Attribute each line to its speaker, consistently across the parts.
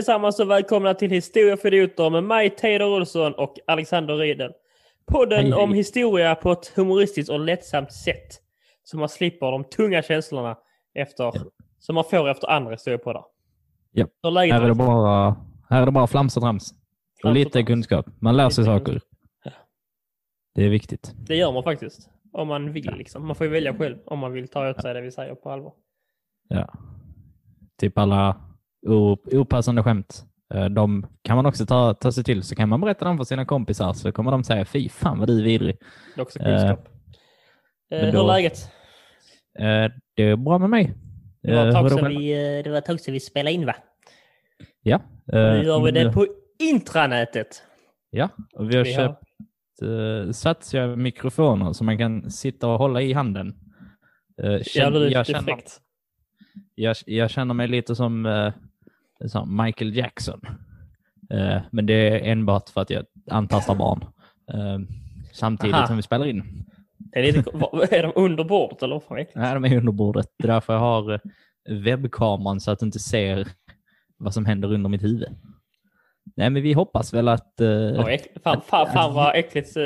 Speaker 1: allesammans och välkomna till Historia för idioter med mig, Teodor Olsson och Alexander Riedel. Podden
Speaker 2: Hej, hej.
Speaker 1: om historia på ett humoristiskt och lättsamt sätt. Så man slipper de tunga känslorna efter, som man får efter andra historiepoddar.
Speaker 2: Ja. Här är det bara, här är det bara flams och trams. Och
Speaker 1: Flams och
Speaker 2: lite
Speaker 1: trams.
Speaker 2: kunskap. Man lär sig saker.
Speaker 1: Ja.
Speaker 2: Det är viktigt.
Speaker 1: Det gör man faktiskt. Om man vill liksom. Man får ju välja själv om man vill ta åt sig det vi säger på allvar.
Speaker 2: Ja. Typ alla opassande skämt. Eh, De kan man också ta, ta sig till. Så kan man berätta dem för sina kompisar så kommer de säga fy fan vad du är vidrig.
Speaker 1: Det är också
Speaker 2: Eh,
Speaker 1: kunskap. Eh,
Speaker 2: men
Speaker 1: hur är läget?
Speaker 2: Eh, Det är bra med mig.
Speaker 1: Det var, ett
Speaker 2: Eh,
Speaker 1: tag sedan vi, eh, det var ett vi spelade in va?
Speaker 2: Ja.
Speaker 1: Nu
Speaker 2: eh,
Speaker 1: gör vi det på intranätet.
Speaker 2: Ja, och vi har
Speaker 1: Vi har-
Speaker 2: köpt uh, satsiga mikrofoner som man kan sitta och hålla i handen. Eh,
Speaker 1: Ja,
Speaker 2: känn-
Speaker 1: det är
Speaker 2: jag, känner, jag, jag känner mig lite som, eh, som Michael Jackson. Eh, men det är enbart för att jag antastar barn. Eh, samtidigt
Speaker 1: Aha.
Speaker 2: som vi spelar in.
Speaker 1: Är, lite, är de under bordet eller? vad fan?
Speaker 2: Nej, de är under bordet. Det är därför jag har eh, webbkameran så att du inte ser vad som händer under mitt huvud. Nej, men vi hoppas väl att...
Speaker 1: Vad äck- Fan, fan, fan vad äckligt eh,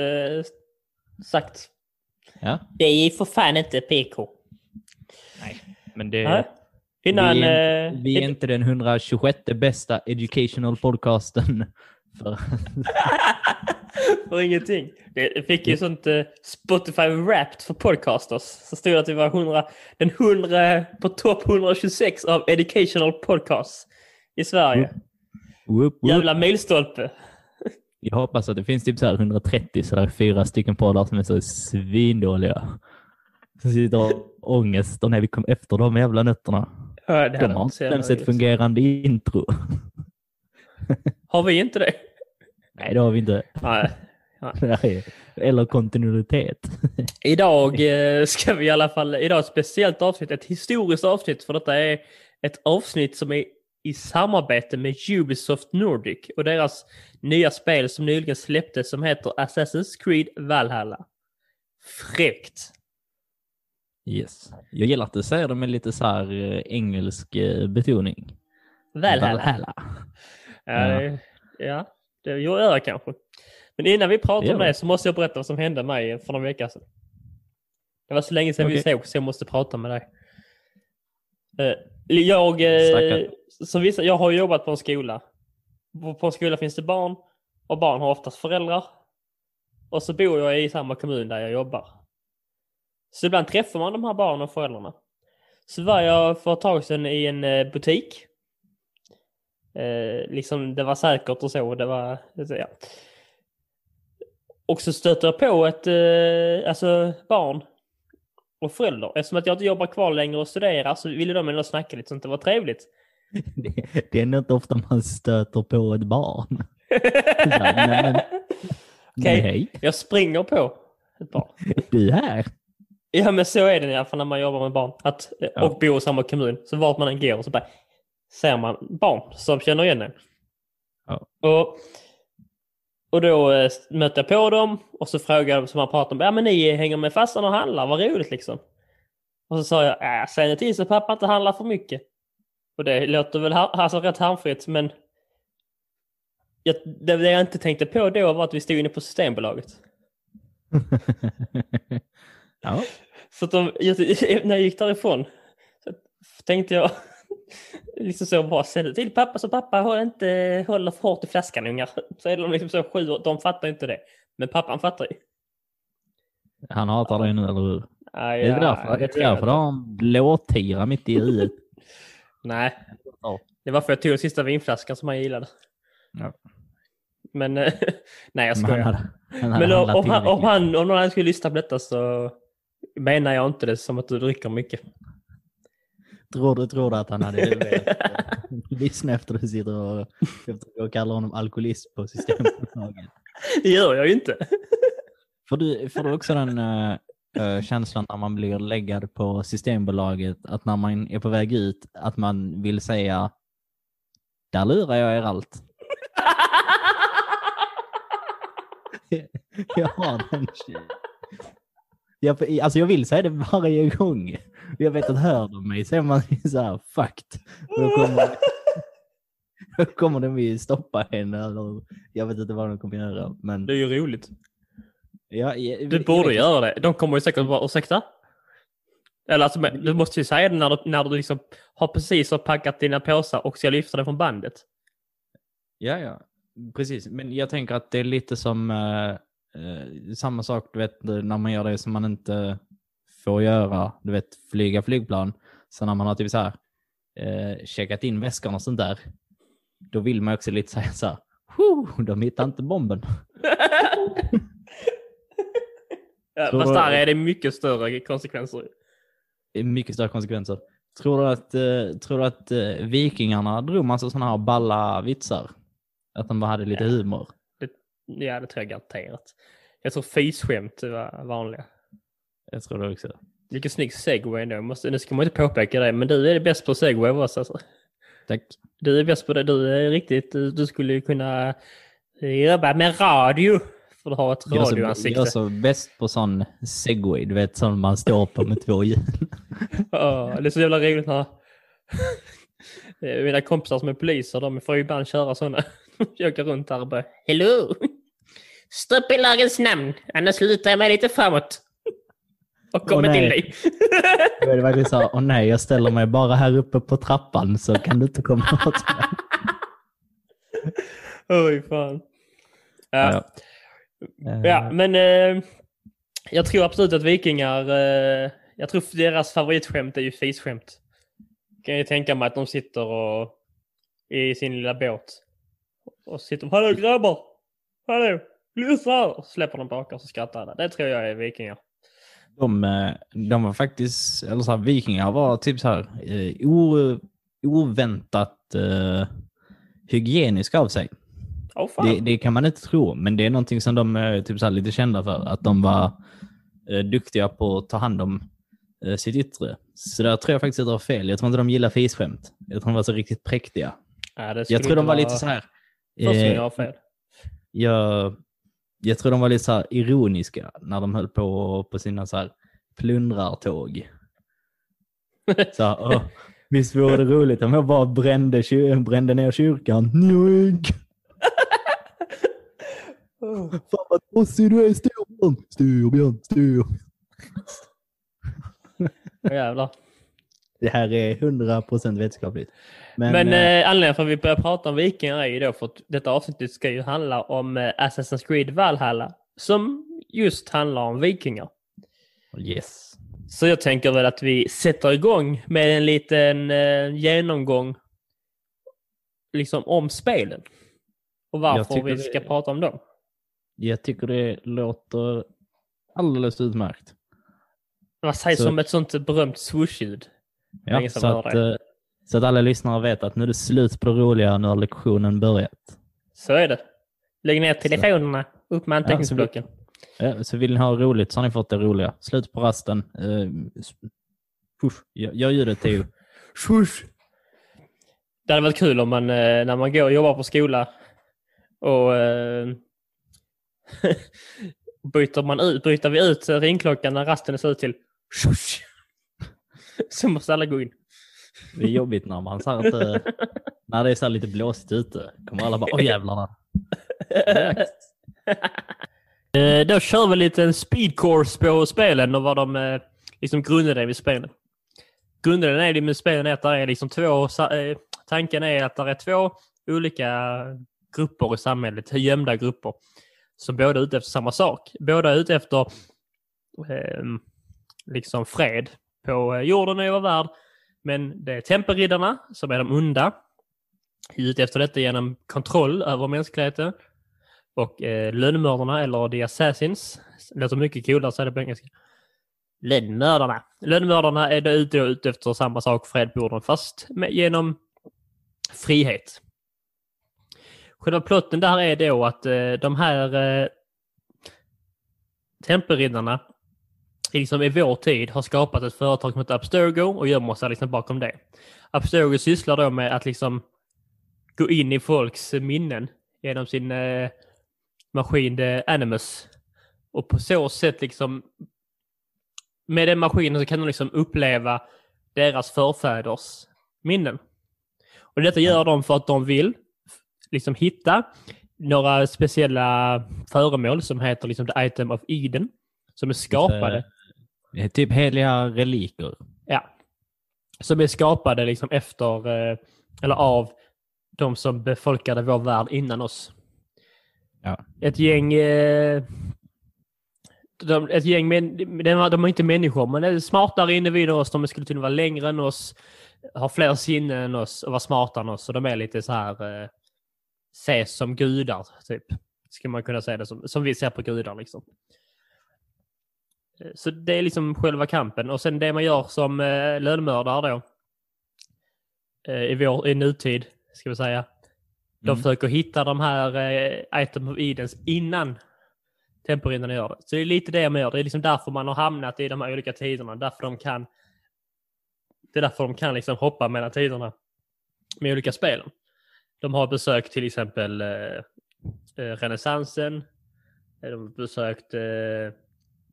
Speaker 1: sagt.
Speaker 2: ja,
Speaker 1: Det är för fan inte PK.
Speaker 2: men det...
Speaker 1: Nej. Innan...
Speaker 2: vi, är,
Speaker 1: eh,
Speaker 2: vi är inte den 126 bästa educational podcasten. För,
Speaker 1: för ingenting. Det fick ju sånt eh, Spotify Wrapped för podcasters. Så stod det att vi var 100, den 100 på topp 126 av educational podcasts i Sverige.
Speaker 2: whoop, whoop.
Speaker 1: Jävla milstolpe.
Speaker 2: Jag hoppas att det finns typ så här 130, så där fyra stycken poddar som är så svindåliga. Som sitter och ångest och när vi kom efter de jävla nötterna.
Speaker 1: Ja, det
Speaker 2: De har inte ens ett fungerande intro.
Speaker 1: Har vi inte det?
Speaker 2: Nej, det har vi inte.
Speaker 1: Nej.
Speaker 2: Nej. Eller kontinuitet.
Speaker 1: Idag eh, ska vi i alla fall, idag ett speciellt avsnitt, ett historiskt avsnitt för detta är ett avsnitt som är i samarbete med Ubisoft Nordic och deras nya spel som nyligen släpptes som heter Assassin's Creed Valhalla. Fräckt!
Speaker 2: Yes. Jag gillar att du säger det med lite så här eh, engelsk eh, betoning.
Speaker 1: Valhalla.
Speaker 2: Valhalla.
Speaker 1: Ja, det, ja, det gör jag kanske. Men innan vi pratar om
Speaker 2: Ja.
Speaker 1: det så måste jag berätta vad som hände mig för några veckor sedan. Det var så länge sedan vi
Speaker 2: Okej.
Speaker 1: såg så jag måste prata med dig. Eh, Jag, som vissa, jag har jobbat på en skola. På- På en skola finns det barn och barn har oftast föräldrar. Och så bor jag i samma kommun där jag jobbar. Så ibland träffar man de här barnen och föräldrarna. Så var jag för ett tag sedan i en eh, butik. Eh, liksom det var säkert och så. Det var, ja. Och så stöter jag på ett eh, alltså barn och förälder. Eftersom att jag inte jobbar kvar längre och studerar så ville de ändå snacka lite sånt. Det var trevligt.
Speaker 2: Det, det är inte ofta man stöter på ett barn. nej, men-
Speaker 1: Okej.
Speaker 2: Nej,
Speaker 1: Jag springer på ett barn.
Speaker 2: du är här.
Speaker 1: Ja men så är det i alla fall när man jobbar med barn. Att,
Speaker 2: Ja.
Speaker 1: Och bor i samma kommun. Så vart man än går så bara ser man barn som känner igen en.
Speaker 2: Ja.
Speaker 1: Och, och då eh, mötte jag på dem och så frågade jag som man pratade om. Ja men ni hänger med farsan och handlar, vad roligt liksom. Och så sa jag, äh, säg nu till så pappa inte handlar för mycket. Och det låter väl alltså, rätt harmfritt men jag, det, det jag inte tänkte på då var att vi stod inne på Systembolaget.
Speaker 2: ja.
Speaker 1: Så att de, när jag gick därifrån så tänkte jag liksom så bara säg det till pappa så pappa håll inte håller för hårt i flaskan ungar. Så är de liksom så sju år, de fattar inte det. Men pappan fattar ju.
Speaker 2: Han hatar dig nu, eller hur?
Speaker 1: Aj,
Speaker 2: Det är därför, det är därför du har en blåtira mitt i huvudet.
Speaker 1: Nej,
Speaker 2: Ja.
Speaker 1: det var för att jag tog den sista vinflaskan som han gillade.
Speaker 2: Ja.
Speaker 1: Men nej jag
Speaker 2: Men han
Speaker 1: skojar.
Speaker 2: hade, han hade
Speaker 1: Men om, om, han, om, han, någon skulle lyssna på detta så menar jag inte det som att du dricker mycket.
Speaker 2: Tror du, tror du att han hade eh, lyssna efter du sitter och, efter och kallar honom alkoholist på Systembolaget?
Speaker 1: Det gör jag ju inte.
Speaker 2: Får du, får du också den eh, känslan när man blir läggad på Systembolaget att när man är på väg ut att man vill säga där lurar jag er allt. jag har den. Jag, alltså jag vill säga det varje gång. Jag vet att hör de mig så är man så här fucked. Då kommer, Då kommer de ju stoppa henne eller jag vet inte vad de kommer göra. Men
Speaker 1: Det är ju roligt.
Speaker 2: ja, jag,
Speaker 1: Du
Speaker 2: jag
Speaker 1: borde
Speaker 2: vet-
Speaker 1: göra det. De kommer ju säkert bara, ursäkta? Eller alltså, du måste ju säga det när du, när du liksom har precis har packat dina påsar och ska lyfta det från bandet.
Speaker 2: Ja, ja, precis. Men jag tänker att det är lite som eh, samma sak, du vet, när man gör det som man inte får göra, du vet, flyga flygplan. Så när man har typ så här eh, checkat in väskan och sånt där, då vill man också lite säga så här, "Huh, de hittar inte bomben.
Speaker 1: Ja,
Speaker 2: Så-
Speaker 1: fast där är det mycket större konsekvenser.
Speaker 2: Mycket större konsekvenser. Tror du att, eh, tror du att eh, vikingarna drog massa sådana här balla vitsar? Att de bara hade lite
Speaker 1: Ja.
Speaker 2: humor?
Speaker 1: Ja, det tror jag garanterat. Jag tror fisskämt var vanliga.
Speaker 2: Jag tror det också.
Speaker 1: Vilken snygg segway ändå. Måste, nu ska man inte påpeka det, men du är bäst på segway också. Alltså.
Speaker 2: Tack.
Speaker 1: Du är bäst på det. Du är riktigt... Du, du skulle kunna jobba med radio. För du har ett radioansikte.
Speaker 2: jag är så bäst på sån segway, du vet sån man står på med två hjul.
Speaker 1: Ja, det är så jävla roligt när mina kompisar som är poliser, de får ju ibland köra sådana. Jag åker runt där och bara Hello! Stopp i lagens namn, annars lutar jag mig lite framåt. Och kommer
Speaker 2: Åh,
Speaker 1: till dig.
Speaker 2: Det verkligen så, åh nej, jag ställer mig bara här uppe på trappan så kan du inte komma åt mig.
Speaker 1: Oj, fan. Ja,
Speaker 2: Eh,
Speaker 1: ja men eh, jag tror absolut att vikingar, eh, jag tror deras favoritskämt är ju fisskämt. Kan ju tänka mig att de sitter och i sin lilla båt och sitter Hallå grabbar! Hallå! Och släpper de bakar så skrattar alla. Det tror jag är vikingar.
Speaker 2: De, eh, de var faktiskt, eller så här, vikingar var typ så här eh, o, oväntat eh, hygieniska av sig.
Speaker 1: Fan!
Speaker 2: Det, det kan man inte tro, men det är någonting som de är typ så lite kända för. Att de var eh, duktiga på att ta hand om eh, sitt yttre. Så där tror jag faktiskt att det var fel. Jag tror inte de gillar fisskämt. Jag tror de var så riktigt präktiga.
Speaker 1: ja, det skulle
Speaker 2: Jag tror de var lite så här.
Speaker 1: Jag
Speaker 2: Eh,
Speaker 1: har fel.
Speaker 2: jag, jag tror de var lite så här ironiska när de höll på på sina så här plundrartåg. Så här, "Åh, visst vore det roligt om jag bara brände, brände ner kyrkan. Njojk. Fan vad tossig du är Styrbjörn. Styrbjörn, Styrbjörn.
Speaker 1: Jävlar.
Speaker 2: Det här är 100% vetenskapligt. Men,
Speaker 1: Men
Speaker 2: eh,
Speaker 1: eh, anledningen för att vi börjar prata om vikingar är ju då för att detta avsnittet ska ju handla om eh, Assassin's Creed Valhalla. Som just handlar om vikingar.
Speaker 2: yes.
Speaker 1: Så jag tänker väl att vi sätter igång med en liten eh, genomgång liksom om spelen. Och varför vi
Speaker 2: det-
Speaker 1: ska prata om dem.
Speaker 2: Jag tycker det låter alldeles utmärkt.
Speaker 1: Vad sägs
Speaker 2: Så-
Speaker 1: om ett sånt berömt swoosh-ljud?
Speaker 2: Ja, så, att, eh, så att alla lyssnare vet att nu är det slut på det roliga, nu har lektionen börjat.
Speaker 1: Så är det. Lägg ner telefonerna, upp med anteckningsblocken.
Speaker 2: Ja, så vill ni ha roligt så har ni fått det roliga. Slut på rasten. Uh, push, gör ljudet Theo.
Speaker 1: Swoosh! Det hade varit kul om man, eh, när man går och jobbar på skola och eh, byter, man ut, byter vi ut ringklockan när rasten är slut till shush. Så måste alla gå in.
Speaker 2: Det är jobbigt när man så inte, när det är så lite blåsigt ute. Kommer alla bara, åh jävlarna.
Speaker 1: Eh, Då kör vi lite en speed course på spelen och vad de eh, liksom grundade är vid spelen. Grunden är det med spelen är att det är liksom två, eh, tanken är att det är två olika grupper i samhället, gömda grupper, som båda är ute efter samma sak. Båda är ute efter eh, liksom fred på eh, jorden och i vår värld. Men det är tempelriddarna som är de onda. Ute efter detta genom kontroll över mänskligheten. Och eh, lönnmördarna, eller The Assassins, det låter mycket coolare att säga det på engelska. Lönnmördarna. Lönnmördarna är då ute, ute efter samma sak, fred på jorden, fast med, genom frihet. Själva plotten där är då att eh, de här eh, tempelriddarna liksom i vår tid har skapat ett företag som heter Abstergo och gömmer sig liksom bakom det. Abstergo sysslar då med att liksom gå in i folks minnen genom sin eh, maskin The Animus. Och på så sätt liksom med den maskinen så kan de liksom uppleva deras förfäders minnen. Och detta gör de för att de vill liksom hitta några speciella föremål som heter liksom The Item of Eden. Som är skapade.
Speaker 2: Är typ heliga reliker.
Speaker 1: Ja. Som är skapade liksom efter, eh, eller av de som befolkade vår värld innan oss.
Speaker 2: Ja.
Speaker 1: Ett gäng... Eh, de, ett gäng men, de, de är inte människor, men är smartare individer än oss. De skulle kunna vara längre än oss, ha fler sinnen än oss och vara smartare än oss. Så de är lite så här... Eh, ses som gudar, typ. Skulle man kunna säga det som, som vi ser på gudar liksom. Så det är liksom själva kampen. Och sen det man gör som eh, lönnmördare då. Eh, i, vår, I nutid, ska vi säga. De
Speaker 2: Mm.
Speaker 1: försöker hitta de här eh, Item of Edens innan temporindarna gör det. Så det är lite det man gör. Det är liksom därför man har hamnat i de här olika tiderna. Därför de kan... Det är därför de kan liksom hoppa mellan tiderna med olika spelen. De har besökt till exempel eh, eh, renässansen. De har besökt eh,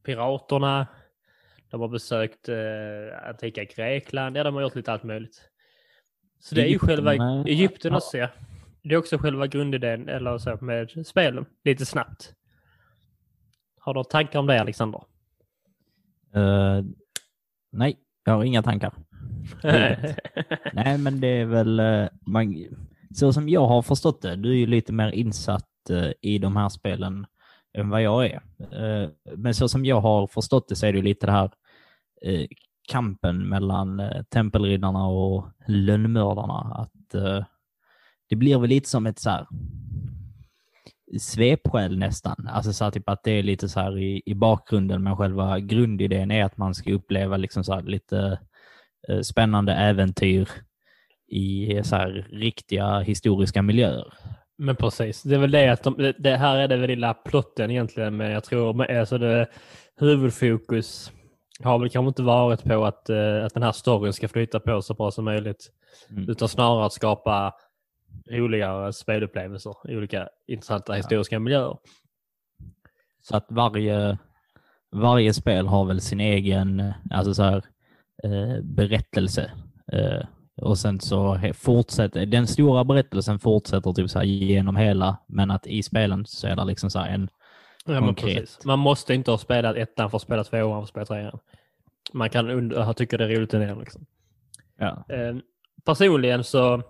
Speaker 1: piraterna. De har besökt eh, antika Grekland. Ja, de har gjort lite allt möjligt. Så det är ju själva Egypten också, ja. Det är också själva grundidén eller så, med spelen, lite snabbt. Har du tankar om det, Alexander?
Speaker 2: Eh, nej, jag har inga tankar. Nej, men det är väl... eh, Man, så som jag har förstått det, du är ju lite mer insatt eh, i de här spelen än vad jag är. Eh, men så som jag har förstått det så är det lite det här eh, kampen mellan eh, tempelriddarna och lönnmördarna. Att det blir väl lite som ett så här svepskäl nästan. Alltså så här, typ att det är lite så här i, i bakgrunden, men själva grundidén är att man ska uppleva liksom så här lite spännande äventyr i så här riktiga historiska miljöer.
Speaker 1: Men precis, det är väl det att de, det- här är det väl lilla plotten egentligen, men jag tror med, alltså det, huvudfokus har väl kanske inte varit på att, eh, att den här storyn ska flytta på så bra som möjligt,
Speaker 2: Mm.
Speaker 1: utan snarare att skapa roligare spelupplevelser i olika intressanta historiska miljöer.
Speaker 2: Så att varje, varje spel har väl sin egen eh, alltså så här, eh, berättelse. Eh, och sen så fortsätter, den stora berättelsen fortsätter typ så här genom hela, men att i spelen så är det liksom så här en,
Speaker 1: Ja,
Speaker 2: Konkret.
Speaker 1: precis. Man måste inte ha spelat ettan för att spela tvåan för att spela trean. Man kan und- ha- tycka det är roligt ändå. Liksom.
Speaker 2: ja,
Speaker 1: Eh, personligen så,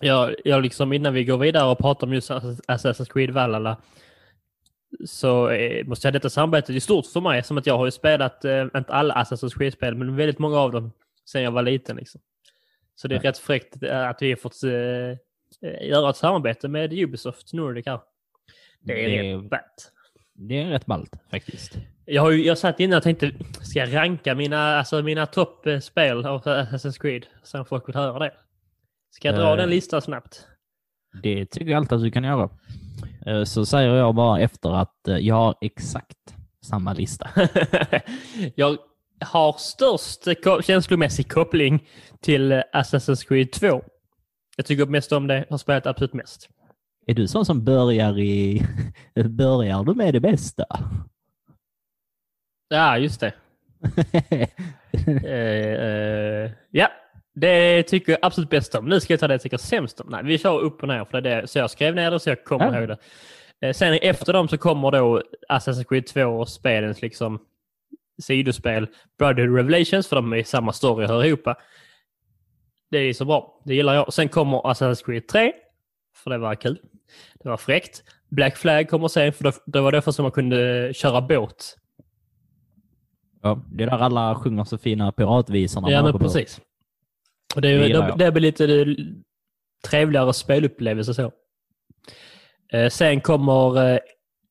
Speaker 1: jag, jag liksom innan vi går vidare och pratar om just Ass- Assassin's Creed Valhalla, så eh, måste jag säga detta samarbetet är stort för mig, som att jag har ju spelat, eh, inte alla Assassin's Creed-spel, men väldigt många av dem sedan jag var liten. Liksom. Så det är rätt fräckt eh, att vi har fått eh, eh, göra ett samarbete med Ubisoft Nordic här. Det är
Speaker 2: Det-
Speaker 1: rätt bärt.
Speaker 2: det är rätt ballt faktiskt.
Speaker 1: Jag har ju, jag satt innan och tänkte, ska jag ranka mina, alltså mina toppspel av Assassin's Creed? Sen folk vill höra det. Ska jag dra
Speaker 2: Eh.
Speaker 1: den listan snabbt?
Speaker 2: Det tycker jag alltid att du kan göra. Så säger jag bara efter att jag har exakt samma lista.
Speaker 1: jag har störst känslomässig koppling till eh, Assassin's Creed 2. Jag tycker mest om det, har spelat absolut mest.
Speaker 2: Är du sån som börjar i... Börjar du med det bästa?
Speaker 1: Ja, just det. Eh, eh, ja, det tycker jag absolut bäst om. Nu ska jag ta det jag tycker sämst om. Nej, vi kör upp och ner för det är det. Så jag skrev ner det så jag kommer
Speaker 2: Ja.
Speaker 1: ihåg det. Eh, sen efter dem så kommer då Assassin's Creed 2 och spelens liksom sidospel Brotherhood Revelations för de är samma story och hör ihop. Det är så bra. Det gillar jag. Sen kommer Assassin's Creed 3 för det var kul. Det var fräckt. Black Flag kommer sen för då var det först som man kunde köra båt
Speaker 2: Ja, det är där alla sjunger så fina piratvisorna.
Speaker 1: Ja, men
Speaker 2: båt.
Speaker 1: precis. Och det,
Speaker 2: Det
Speaker 1: är, det, det blir lite eh, trevligare spelupplevelse så. Eh, sen kommer eh,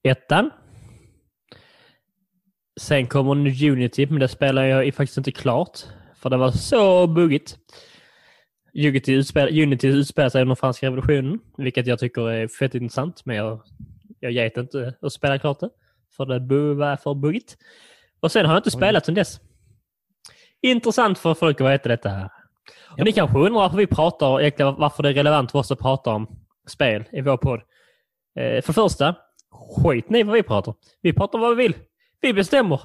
Speaker 1: ettan. Sen kommer nu Unity, men det spelar jag faktiskt inte klart. För det var så buggigt. Unity utspel, Unity utspelar sig under franska revolutionen, vilket jag tycker är fett intressant. Men jag, jag get inte att spela klart det. För det var för buggigt. Och sen har jag inte spelat sedan dess. Intressant för folk att veta detta här. Och ni kanske undrar varför vi pratar, egentligen varför det är relevant för oss att prata om spel i vår podd. Eh, för det första, skit ni vad vi pratar. Vi pratar vad vi vill. Vi bestämmer.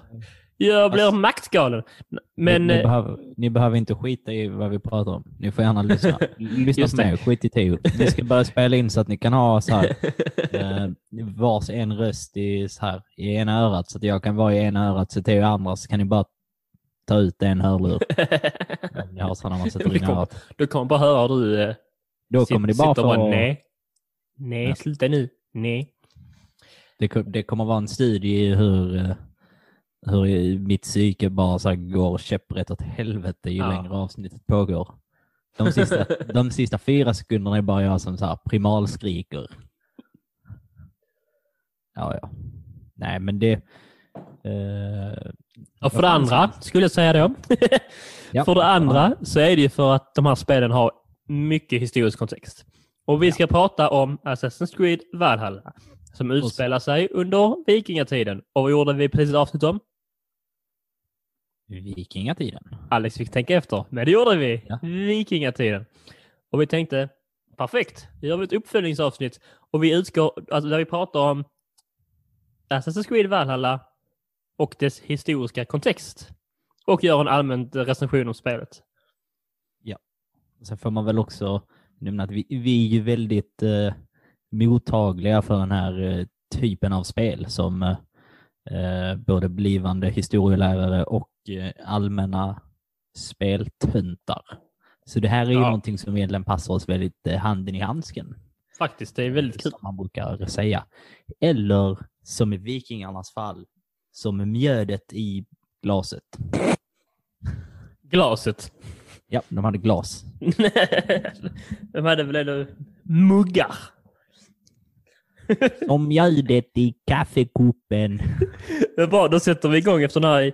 Speaker 1: Jag blir
Speaker 2: Alltså-
Speaker 1: maktgalen. Men...
Speaker 2: ni, ni,
Speaker 1: eh,
Speaker 2: behöver, ni behöver inte skita i vad vi pratar om. Ni får gärna lyssna. lyssna på mig, skit i Teo. Vi ska börja spela in så att ni kan ha så här, eh, vars en röst i, så här, i ena örat. Så att jag kan vara i ena örat, så Teo i andra. Så kan ni bara ta ut en hörlur. Om ni har sådana man sätter in örat.
Speaker 1: du kommer bara höra du eh,
Speaker 2: Då kommer ni bara få...
Speaker 1: nej. Nej, sluta nu. Nej.
Speaker 2: Det, det kommer vara en studie i hur, eh, hur mitt psyke bara så går käpprätt åt helvete ju
Speaker 1: Ja.
Speaker 2: längre avsnittet pågår. De sista, de sista fyra sekunderna är bara jag som så här primalskriker. Ja, ja. Nej, men det... Eh,
Speaker 1: Och för det andra, skulle jag säga då.
Speaker 2: Ja.
Speaker 1: För det andra så är det ju för att de här spelen har mycket historisk kontext. Och vi ska prata om Assassin's Creed Valhalla som utspelar sig under vikingatiden. Och vad gjorde vi precis avsnitt om?
Speaker 2: Vikingatiden.
Speaker 1: Alex fick tänka efter, men det gjorde vi.
Speaker 2: Ja.
Speaker 1: Vikingatiden. Och vi tänkte, perfekt, nu gör vi ett uppföljningsavsnitt. Och vi utgår, alltså där vi pratar om Assassin's Creed Valhalla och dess historiska kontext. Och gör en allmän recension om spelet.
Speaker 2: Sen får man väl också nämna att vi, vi är ju väldigt eh, mottagliga för den här eh, typen av spel som eh, eh, både blivande historielärare och allmänna speltöntar. Så det här är ju
Speaker 1: Ja.
Speaker 2: någonting som egentligen passar oss väldigt handen i handsken.
Speaker 1: Faktiskt, det är väldigt kul.
Speaker 2: Som man brukar säga. Eller som i vikingarnas fall, som mjödet i glaset.
Speaker 1: Glaset.
Speaker 2: Ja, de hade glas.
Speaker 1: De hade väl ändå muggar.
Speaker 2: Som mjödet i kaffekoppen.
Speaker 1: Det är bra, då sätter vi igång efter den här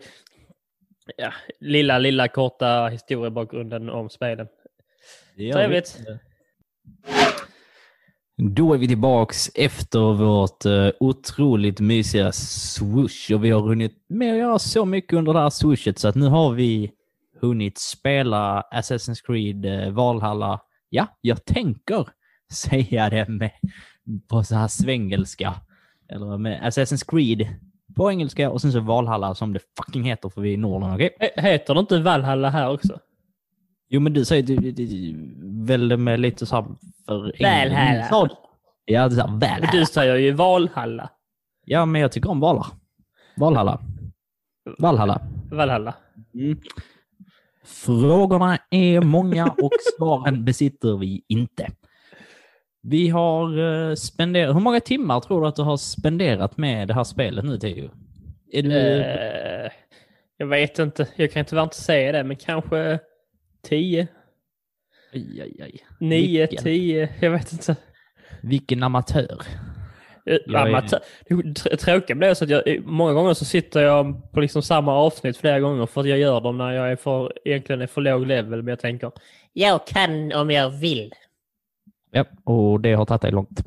Speaker 1: ja, lilla, lilla korta historiebakgrunden om spelen. Trevligt.
Speaker 2: Då är vi tillbaks efter vårt uh, otroligt mysiga swoosh och vi har hunnit med att göra så mycket under det här swooshet så att nu har vi hunnit spela Assassin's Creed uh, Valhalla. Ja, jag tänker säga det med, på så här svengelska. Eller med Assassin's Creed på engelska och sen så Valhalla som det fucking heter för vi är i Norden, okej?
Speaker 1: He- Heter det inte Valhalla här också?
Speaker 2: Jo, men du säger du, väl med lite så här för...
Speaker 1: Valhalla.
Speaker 2: Ja, det är så här,
Speaker 1: Men
Speaker 2: Valhalla.
Speaker 1: du säger ju Valhalla.
Speaker 2: Ja, men jag tycker om Valar. Valhalla. Valhalla.
Speaker 1: Valhalla.
Speaker 2: Mm. Frågorna är många och svaren besitter vi inte. Vi har uh, spenderat... Hur många timmar tror du att du har spenderat med det här spelet nu, Theo? Är du...
Speaker 1: Eh, jag vet inte. Jag kan tyvärr inte säga det, men kanske 10,
Speaker 2: Aj, aj, aj.
Speaker 1: 9,
Speaker 2: Vilken-
Speaker 1: 10. Jag vet inte.
Speaker 2: Vilken amatör.
Speaker 1: Eh,
Speaker 2: Jag
Speaker 1: amatör. Tråkiga blir så att jag, eh, många gånger så sitter jag på liksom samma avsnitt flera gånger för att jag gör dem när jag är för, egentligen är för låg level. Men jag tänker, jag kan om jag vill.
Speaker 2: Ja, och det har tagit dig långt.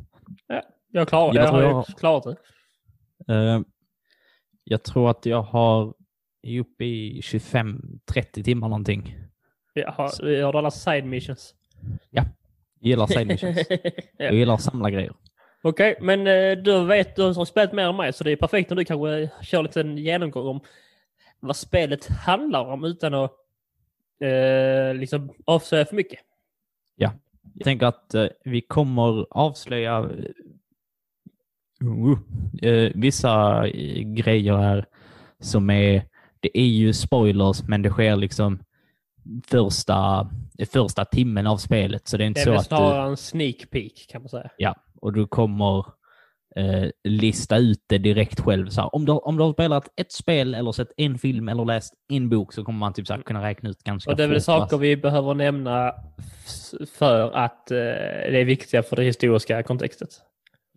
Speaker 1: Jag klarar
Speaker 2: Jag
Speaker 1: jag, har
Speaker 2: jag-
Speaker 1: klarat det.
Speaker 2: Eh, jag tror att jag har är uppe i 25-30 timmar någonting.
Speaker 1: Har, jag har alla side missions.
Speaker 2: Jag gillar side missions.
Speaker 1: Ja.
Speaker 2: Jag gillar att samla grejer.
Speaker 1: Okej, men eh, du vet, du har spelat mer än mig så det är perfekt om du kanske kör lite en genomgång om vad spelet handlar om utan att eh, liksom avslöja för mycket.
Speaker 2: Jag tänker att eh, vi kommer avslöja uh, eh, vissa eh, grejer här som är, det är ju spoilers, men det sker liksom första, första timmen av spelet. Så det är inte
Speaker 1: Det är
Speaker 2: så
Speaker 1: väl
Speaker 2: att du,
Speaker 1: snarare en sneak peek kan man säga.
Speaker 2: ja, och du kommer eh, lista ut det direkt själv. Så här, om, du, om du har spelat ett spel eller sett en film eller läst en bok så kommer man typ så här, kunna räkna ut ganska
Speaker 1: Och det är väl
Speaker 2: fort
Speaker 1: saker vi behöver nämna för att eh, det är viktiga för det historiska kontextet.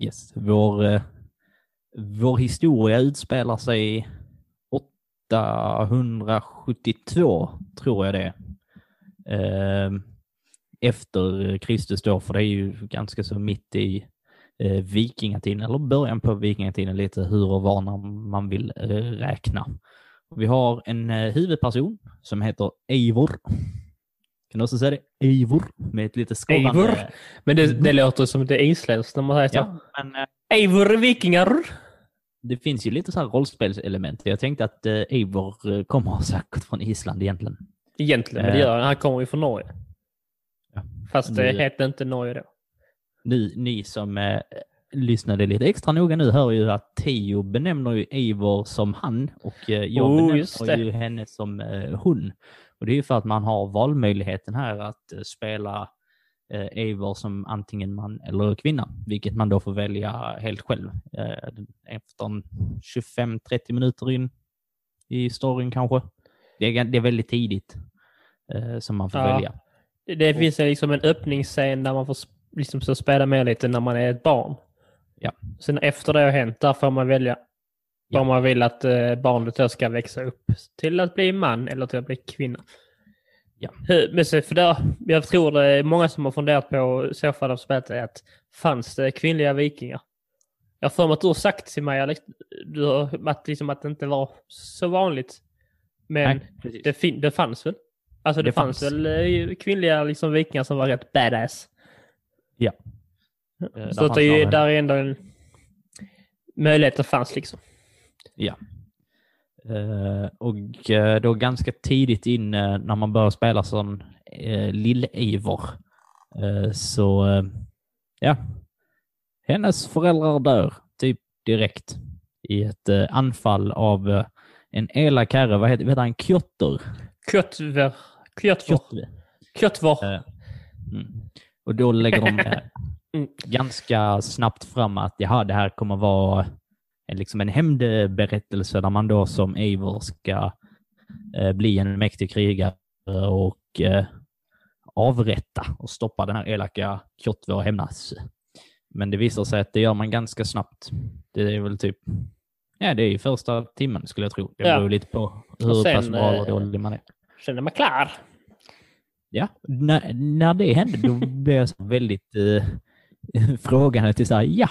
Speaker 2: Yes. Vår, eh, vår historia utspelar sig 872, tror jag det. Eh, Efter Kristus då, för det är ju ganska så mitt i eh, vikingatiden, eller början på vikingatiden, lite hur och var man vill eh, räkna. Vi har en eh, huvudperson som heter Eivor. Kan du också säga det? Eivor, med ett lite skållande...
Speaker 1: Eivor? Men det, det låter som det är isländskt när man säger så.
Speaker 2: Ja, men eh,
Speaker 1: Eivor vikingar!
Speaker 2: det finns ju lite så här rollspelselement. Jag tänkte att eh, Eivor eh, kommer säkert från Island egentligen.
Speaker 1: Egentligen, men det gör han. Han kommer ju från Norge.
Speaker 2: Ja.
Speaker 1: Fast det
Speaker 2: Nu-
Speaker 1: heter inte Norge då.
Speaker 2: Ni, ni som eh, lyssnade lite extra noga nu hör ju att Theo benämner ju Eivor som han och eh, jag
Speaker 1: Oh,
Speaker 2: benämner ju henne som eh, hon. Och det är ju för att man har valmöjligheten här att eh, spela eh, Eivor som antingen man eller kvinna, vilket man då får välja helt själv. Eh, efter en 25-30 minuter in i storyn kanske. Det är, det är väldigt tidigt eh, som man får
Speaker 1: Ja.
Speaker 2: välja.
Speaker 1: Det, finns liksom en öppningsscen där man får liksom så spela med lite när man är ett barn.
Speaker 2: Ja.
Speaker 1: Sen efter det har hänt, där får man välja
Speaker 2: Ja.
Speaker 1: vad man vill att eh, barnet då ska växa upp till att bli man eller till att bli kvinna.
Speaker 2: Ja.
Speaker 1: Men så, för där, jag tror det är många som har funderat på, i så fall av spelet, är att fanns det kvinnliga vikingar? Jag har för mig att du har sagt till mig Alex, du har, att, liksom, att det inte var så vanligt. Men
Speaker 2: Nej,
Speaker 1: det, det fanns väl? Alltså det,
Speaker 2: Det
Speaker 1: fanns,
Speaker 2: fanns.
Speaker 1: väl eh, kvinnliga liksom, vikingar som var rätt badass?
Speaker 2: Ja.
Speaker 1: Så
Speaker 2: där
Speaker 1: det är, ju- där är ändå en möjlighet att fanns liksom.
Speaker 2: Ja. Eh, och eh, då ganska tidigt in eh, när man börjar spela som uh, Lill-Eivor eh, så, eh, ja, hennes föräldrar dör typ direkt i ett eh, anfall av eh, en elak herre, vad heter, vad heter han, Kjotter?
Speaker 1: Kjötver. Kjötvor.
Speaker 2: Kjotter.
Speaker 1: Kjötvor.
Speaker 2: Eh, mm. Och då lägger de
Speaker 1: Mm.
Speaker 2: ganska snabbt fram att jaha, det här kommer vara en, liksom en hämndberättelse där man då som Eivor ska eh, bli en mäktig krigare och eh, avrätta och stoppa den här elaka Kjotve och hämnas. Men det visar sig att det gör man ganska snabbt. Det är väl typ, ja det är ju första timmen skulle jag tro. Det
Speaker 1: Ja.
Speaker 2: beror lite på hur
Speaker 1: sen,
Speaker 2: pass bra eller dålig man är.
Speaker 1: Känner mig klar.
Speaker 2: Ja, när, när det hände då blev jag så väldigt eh, frågande till så här,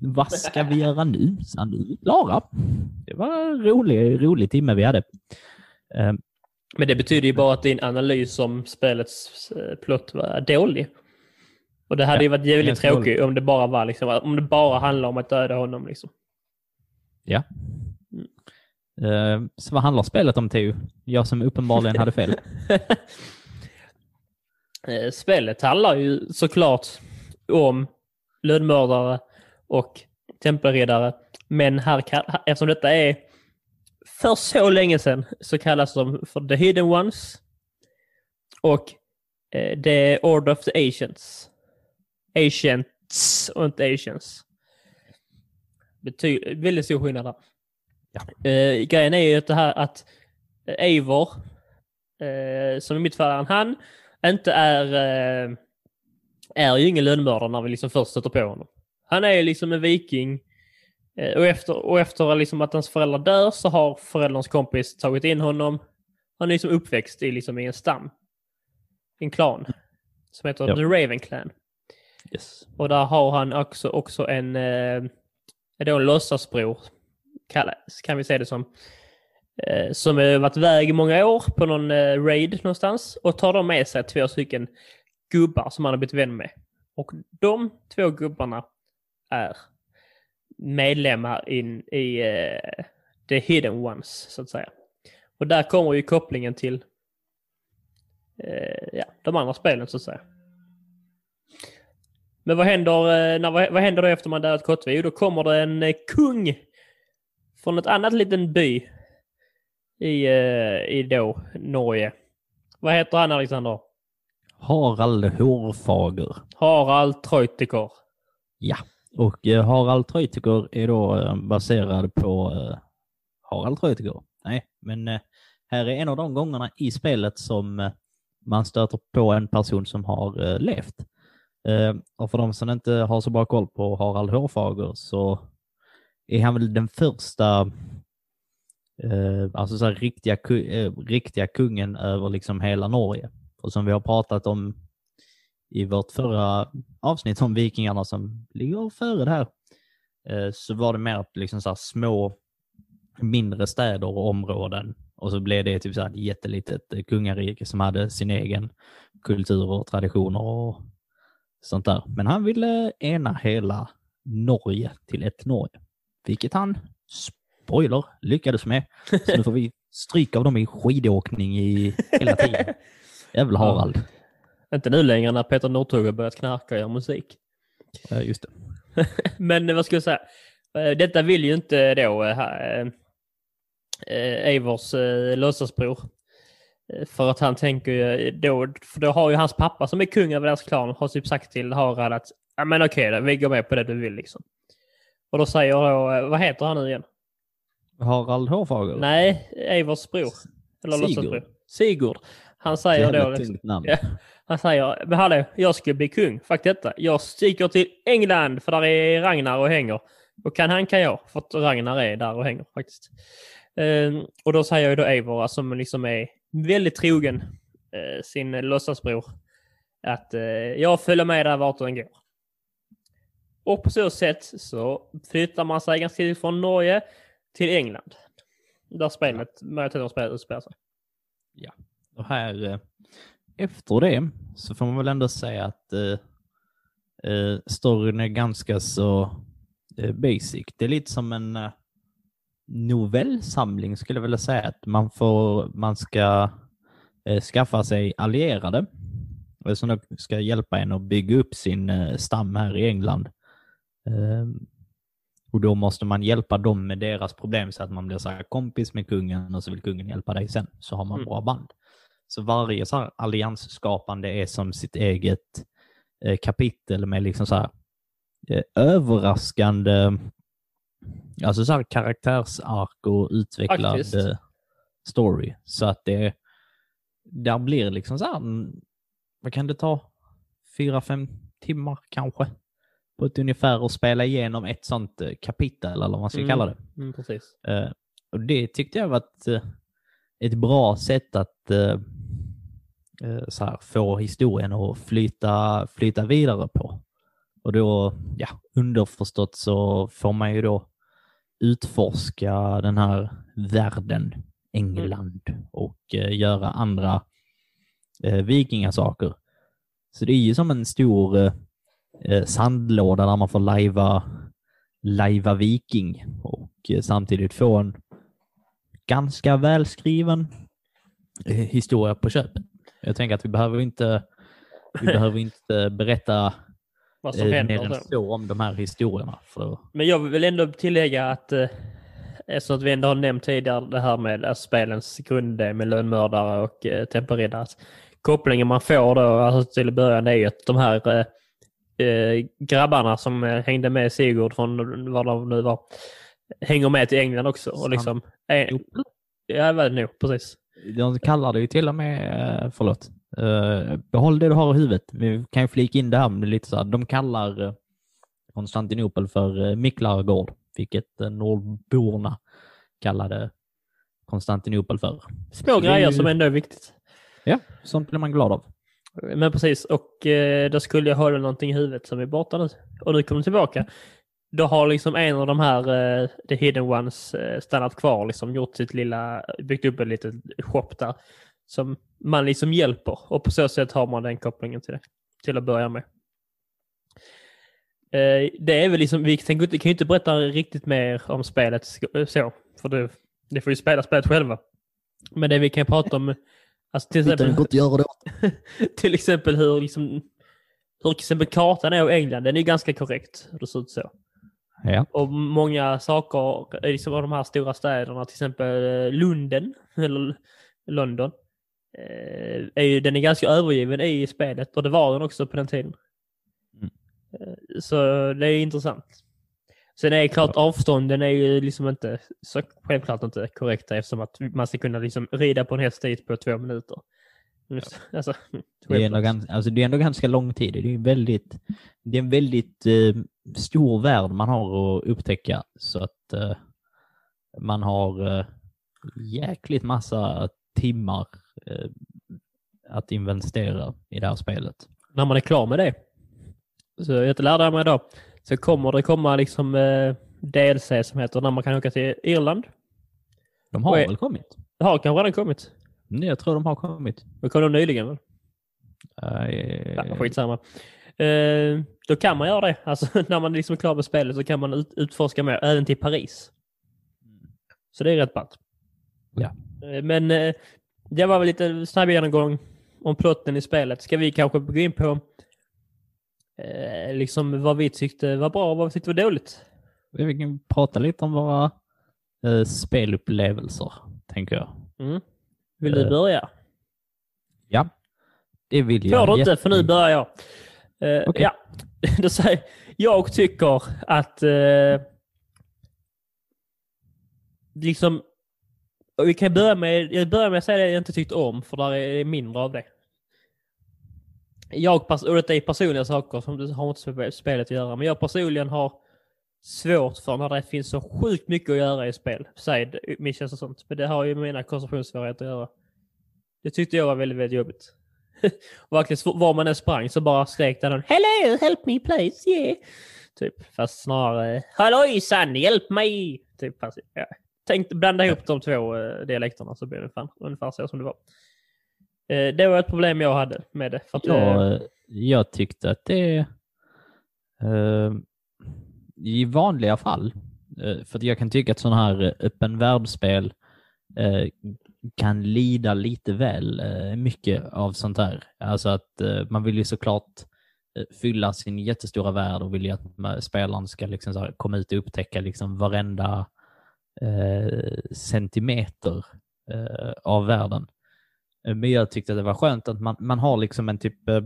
Speaker 2: vad ska vi göra nu? Så nu är vi klara. Det var en rolig, rolig timme vi hade. Eh,
Speaker 1: Men det betyder ju bara att din analys om spelets eh, plott var dålig. Och det hade
Speaker 2: Ja,
Speaker 1: ju varit jävligt tråkigt om det bara var liksom, om det bara handlar om att döda honom liksom.
Speaker 2: ja. Eh, så vad handlar spelet om, Theo? Jag som uppenbarligen hade fel.
Speaker 1: Eh, Spelet handlar ju såklart om lönnmördare och tempelriddare. Men här, eftersom detta är för så länge sedan så kallas de för The Hidden Ones och eh, The Order of the Asians. Asients och inte. Bety- väldigt stor skillnad där.
Speaker 2: Ja.
Speaker 1: Eh, grejen är ju att det här att Eivor, eh, som i mitt fall är en han, inte är, eh, är ju ingen lönnmördare när vi liksom först stöter på honom. Han är ju liksom en viking eh, och efter, och efter liksom att hans föräldrar dör så har förälderns kompis tagit in honom. Han är liksom uppväxt i, liksom i en stam. En klan. Som heter
Speaker 2: Ja.
Speaker 1: The Raven Clan.
Speaker 2: Yes.
Speaker 1: Och där har han också, också en, eh, då en låtsasbror, kan vi säga det som. Eh, som har varit iväg i många år på någon eh, raid någonstans och tar då med sig två stycken gubbar som han har blivit vän med. Och de två gubbarna är medlemmar in i uh, The Hidden Ones, så att säga. Och där kommer ju kopplingen till uh, ja, de andra spelen, så att säga. Men vad händer, uh, när, vad, vad händer då efter man dödat Kottve? Jo, då kommer det en kung från ett annat liten by i, eh, i då Norge. Vad heter han Alexander?
Speaker 2: Harald Hårfager.
Speaker 1: Harald Treutiger.
Speaker 2: Ja, och eh, Harald Treutiger är då eh, baserad på Harald Treutiger. Nej, men här är en av de gångerna i spelet som man stöter på en person som har levt. Och för de som inte har så bra koll på Harald Hårfager så är han väl den första eh, alltså så här, riktiga, ku- eh, riktiga kungen över liksom hela Norge. Och som vi har pratat om i vårt förra avsnitt om vikingarna som ligger före det här, eh, så var det mer att liksom så här små mindre städer och områden och så blev det typ så här ett jättelitet eh, kungarike som hade sin egen kultur och traditioner och sånt där. Men han ville ena hela Norge till ett Norge, vilket han spoiler, lyckades med. Så nu får vi stryk av dem i skidåkning i hela tiden. Jävla Harald.
Speaker 1: Inte nu längre när Peter Northug har börjat knarka och göra musik.
Speaker 2: Ja, just det.
Speaker 1: Men vad ska jag säga? Eh, Detta vill ju inte då eh, eh, Eivors låtsasbror. För att han tänker ju då, för då har ju hans pappa som är kung över deras klan har typ sagt till Harald att ja men okej då, vi går med på det du vill liksom. Och då säger då, vad heter han nu igen?
Speaker 2: Harald Hårfagel?
Speaker 1: Nej, Eivors bror. Eller
Speaker 2: Sigurd.
Speaker 1: Sigurd. Han säger då,
Speaker 2: Jävla
Speaker 1: liksom,
Speaker 2: tungt namn.
Speaker 1: Ja. han säger, men hallå, jag ska bli kung. Fuck detta. Jag sticker till England för där är Ragnar och hänger. Och kan han kan jag, för att Ragnar är där och hänger faktiskt. Ehm, och då säger ju då Eivor, som liksom är väldigt trogen eh, sin låtsasbror, att eh, jag följer med där vart den går. Och på så sätt så flyttar man sig ganska tidigt från Norge till England. Där spelet, majoriteten av spelet utspelar sig.
Speaker 2: Och här, eh, efter det, så får man väl ändå säga att eh, eh, storyn är ganska så eh, basic. Det är lite som en novellsamling skulle jag vilja säga. Att man, får, man ska eh, skaffa sig allierade som då ska hjälpa en att bygga upp sin eh, stam här i England. Eh, och då måste man hjälpa dem med deras problem så att man blir så här kompis med kungen och så vill kungen hjälpa dig sen. Så har man
Speaker 1: Mm.
Speaker 2: bra band. Så varje så här alliansskapande är som sitt eget eh, kapitel med liksom så här eh, överraskande alltså så här karaktärsark och utvecklad
Speaker 1: Faktiskt.
Speaker 2: eh, story. Så att det där blir liksom så här, mm, vad kan det ta? Fyra, fem timmar kanske? På ett ungefär att spela igenom ett sånt eh, kapitel eller vad man ska
Speaker 1: Mm.
Speaker 2: kalla det.
Speaker 1: Mm, precis.
Speaker 2: Eh, och det tyckte jag var ett, eh, ett bra sätt att så här, få historien att flyta, flyta vidare på. Och då, ja, underförstått så får man ju då utforska den här världen, England, och eh, göra andra eh, vikingasaker. Så det är ju som en stor eh, eh, sandlåda där man får lajva, lajva viking och eh, samtidigt få en ganska välskriven eh, historia på köpet. Jag tänker att vi behöver inte, vi behöver inte berätta
Speaker 1: Vad som händer.
Speaker 2: mer än
Speaker 1: så.
Speaker 2: om de här historierna. För
Speaker 1: Men jag vill ändå tillägga att eh, eftersom att vi ändå har nämnt tidigare det här med alltså, spelens grundidé med lönnmördare och eh, Kopplingen man får då alltså, till början är ju att de här eh, grabbarna som eh, hängde med Sigurd från vad de nu var hänger med till England också. Och liksom, eh, ja, det nog, precis.
Speaker 2: De kallar det ju till och med, eh, förlåt, eh, behåll det du har i huvudet. Vi kan ju flika in det här med lite så här, de kallar eh, Konstantinopel för Micklargård, vilket nordborna kallade Konstantinopel för.
Speaker 1: Små grejer som ändå är viktigt.
Speaker 2: Ja, sånt blir man glad av.
Speaker 1: Men precis, och eh, då skulle jag hålla någonting i huvudet som är borta nu. Och nu kommer det tillbaka. Då har liksom en av de här, eh, the hidden ones, eh, stannat kvar, liksom gjort sitt lilla, eh, byggt upp en liten shop där. Som man liksom hjälper och på så sätt har man den kopplingen till det. Till att börja med. Eh, det är väl liksom, vi kan ju inte berätta riktigt mer om spelet så. För det, det får ju spela spelet själva. Men det vi kan prata om, alltså till exempel
Speaker 2: inte göra det.
Speaker 1: till exempel hur, liksom, hur till exempel kartan är av England, den är ganska korrekt. Hur det ser ut så.
Speaker 2: Ja.
Speaker 1: Och många saker, eh, liksom av de här stora städerna, till exempel eh, Lunden, eller London, eh, är ju, den är ganska övergiven i spelet och det var den också på den tiden.
Speaker 2: Mm.
Speaker 1: Så det är intressant. Sen är det klart avstånden är ju liksom inte så självklart inte korrekta eftersom att man ska kunna liksom rida på en häst dit på två minuter. Just, alltså,
Speaker 2: Det är, ändå ganska, alltså det är ändå ganska lång tid. Det är, väldigt, det är en väldigt eh, stor värld man har att upptäcka. Så att eh, man har eh, jäkligt massa timmar eh, att investera i det här spelet.
Speaker 1: när man är klar med det. Så jag lärde mig då. Så kommer det komma liksom eh, DLC som heter när man kan åka till Irland.
Speaker 2: De har
Speaker 1: är-
Speaker 2: väl kommit?
Speaker 1: Det har kanske redan kommit.
Speaker 2: Nej, Jag tror de har kommit.
Speaker 1: Det kom nog nyligen väl?
Speaker 2: Eh,
Speaker 1: Ja, skitsamma. Eh, då kan man göra det. Alltså när man liksom är klar med spelet så kan man ut, utforska mer, även till Paris. Så det är rätt ballt.
Speaker 2: Ja.
Speaker 1: Eh, Men eh, det var väl lite snabb genomgång om plotten i spelet. Ska vi kanske gå in på eh, liksom vad vi tyckte var bra och vad vi tyckte var dåligt?
Speaker 2: Vi kan prata lite om våra eh, spelupplevelser, tänker jag.
Speaker 1: Mm. Vill du
Speaker 2: Eh,
Speaker 1: börja?
Speaker 2: Ja, det vill jag.
Speaker 1: Får du inte, för nu börjar jag. Eh,
Speaker 2: Okej.
Speaker 1: Ja, då säger jag tycker att eh, liksom vi kan börja med, jag börjar med att säga det jag inte tyckt om, för där är mindre av det. Jag, och detta är personliga saker som det har inte med spelet att göra, men jag personligen har svårt för när det finns så sjukt mycket att göra i spel. Side missions och sånt. Men det har ju med mina koncentrationssvårigheter att göra. Det tyckte jag var väldigt, väldigt jobbigt. och verkligen, var man än sprang så bara skrek där någon Hello, help me please, yeah. Typ, fast snarare Hallojsan, hjälp mig! Typ, fast, ja. Tänk, blanda ihop de två eh, dialekterna så blir det fan, ungefär så som det var. Eh, det var ett problem jag hade med det. För att, eh,
Speaker 2: Jag, jag tyckte att det eh, i vanliga fall, för jag kan tycka att sådana här öppen världsspel kan lida lite väl mycket av sånt här. Alltså att man vill ju såklart fylla sin jättestora värld och vill ju att spelaren ska liksom komma ut och upptäcka liksom varenda centimeter av världen. Eh, men jag tyckte det var skönt att man, man har liksom en typ eh,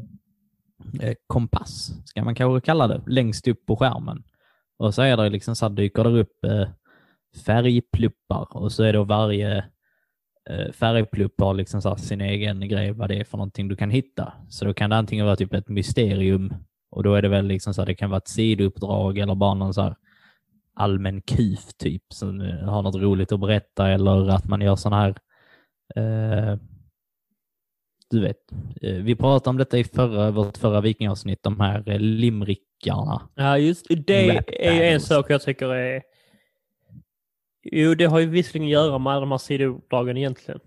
Speaker 2: eh, kompass, ska man kanske kalla det, längst upp på skärmen. Och så är det liksom så här, dyker det upp eh, färgpluppar och så är då varje eh, färgplupp har liksom så här sin egen grej vad det är för någonting du kan hitta. Så då kan det antingen vara typ ett mysterium och då är det väl liksom så här, det kan vara ett sidouppdrag eller bara någon så här allmän kuf typ som eh, har något roligt att berätta eller att man gör sådana här eh, du vet, eh, vi pratade om detta i förra, vårt förra vikingavsnitt, de här eh, limrickarna.
Speaker 1: Ja, just det
Speaker 2: Rap
Speaker 1: är ju en sak jag tycker är... Jo, det har ju visserligen att göra med alla de här sidouppdragen egentligen.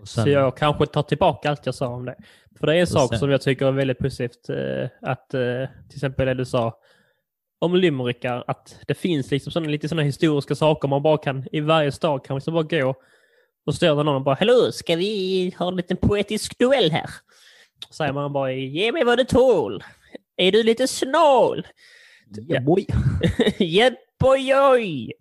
Speaker 2: Och sen,
Speaker 1: Så jag kanske tar tillbaka allt jag sa om det. För det är en sak
Speaker 2: sen-
Speaker 1: som jag tycker är väldigt positivt. eh, Att till exempel det du sa om limerickar, att det finns liksom såna, lite sådana historiska saker man bara kan, i varje stad kan liksom bara gå och står det någon och bara Hallå, ska vi ha en liten poetisk duell här? Säger man bara ge mig vad du tål. Är du lite snål?
Speaker 2: ja, boy.
Speaker 1: Hjälp oj!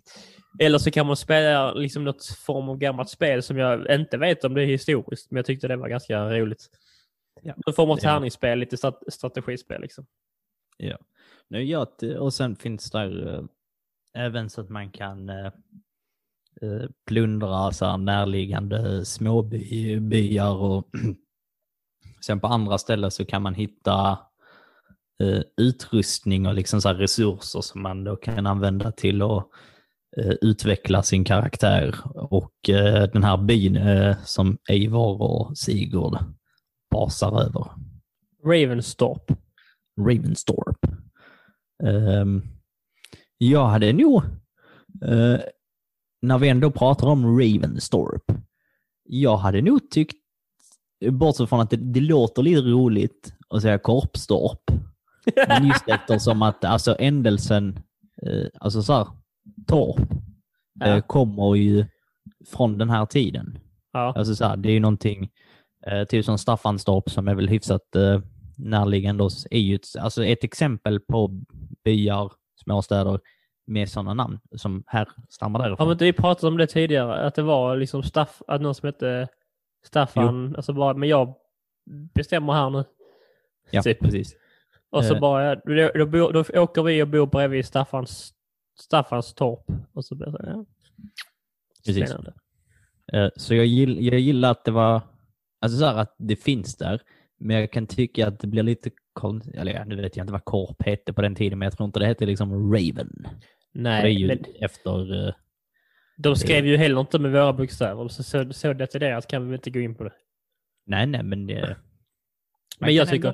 Speaker 1: Eller så kan man spela liksom något form av gammalt spel som jag inte vet om det är historiskt, men jag tyckte det var ganska roligt.
Speaker 2: Ja.
Speaker 1: Någon form av
Speaker 2: Det-
Speaker 1: tärningsspel, lite strat- strategispel liksom.
Speaker 2: Ja. Nu, ja, och sen finns där eh, även så att man kan eh, plundra så här närliggande småbyar och sen på andra ställen så kan man hitta eh, utrustning och liksom så här resurser som man då kan använda till att eh, utveckla sin karaktär. Och eh, den här byn eh, som Eivor och Sigurd basar över.
Speaker 1: Ravenstorp.
Speaker 2: Ravenstorp. Ehm, jag hade nog, eh, när vi ändå pratar om Ravenstorp, jag hade nog tyckt, bortsett från att det, det låter lite roligt att säga Korpstorp, men just eftersom att alltså ändelsen, eh, alltså så här, torp,
Speaker 1: Ja.
Speaker 2: eh, kommer ju från den här tiden.
Speaker 1: Ja.
Speaker 2: Alltså så här, det är ju någonting, eh, typ som Staffanstorp som är väl hyfsat eh, närliggande oss, är ju ett, alltså ett exempel på byar, småstäder med sådana namn som härstammar
Speaker 1: Har
Speaker 2: därifrån.
Speaker 1: vi inte vi pratat om det tidigare? Att det var liksom Staff, att någon som hette Staffan, alltså bara, men jag bestämmer här nu.
Speaker 2: ja,
Speaker 1: typ.
Speaker 2: precis.
Speaker 1: Och så
Speaker 2: Eh.
Speaker 1: bara, då, då, bor- då åker vi och bor bredvid Staffans, Staffans torp. Och så blir det ja.
Speaker 2: Precis.
Speaker 1: Spännande.
Speaker 2: Eh, Så jag, gill, jag gillar att det var, alltså så här att det finns där, men jag kan tycka att det blir lite konstigt, eller nu vet jag inte vad Korp hette på den tiden, men jag tror inte det hette liksom Raven. För det är
Speaker 1: Nej,
Speaker 2: ju
Speaker 1: men
Speaker 2: efter, eh,
Speaker 1: de skrev ju heller inte med våra bokstäver. Så, så, så detaljerat kan vi inte gå in på det.
Speaker 2: nej nej men det...
Speaker 1: Men jag tycker,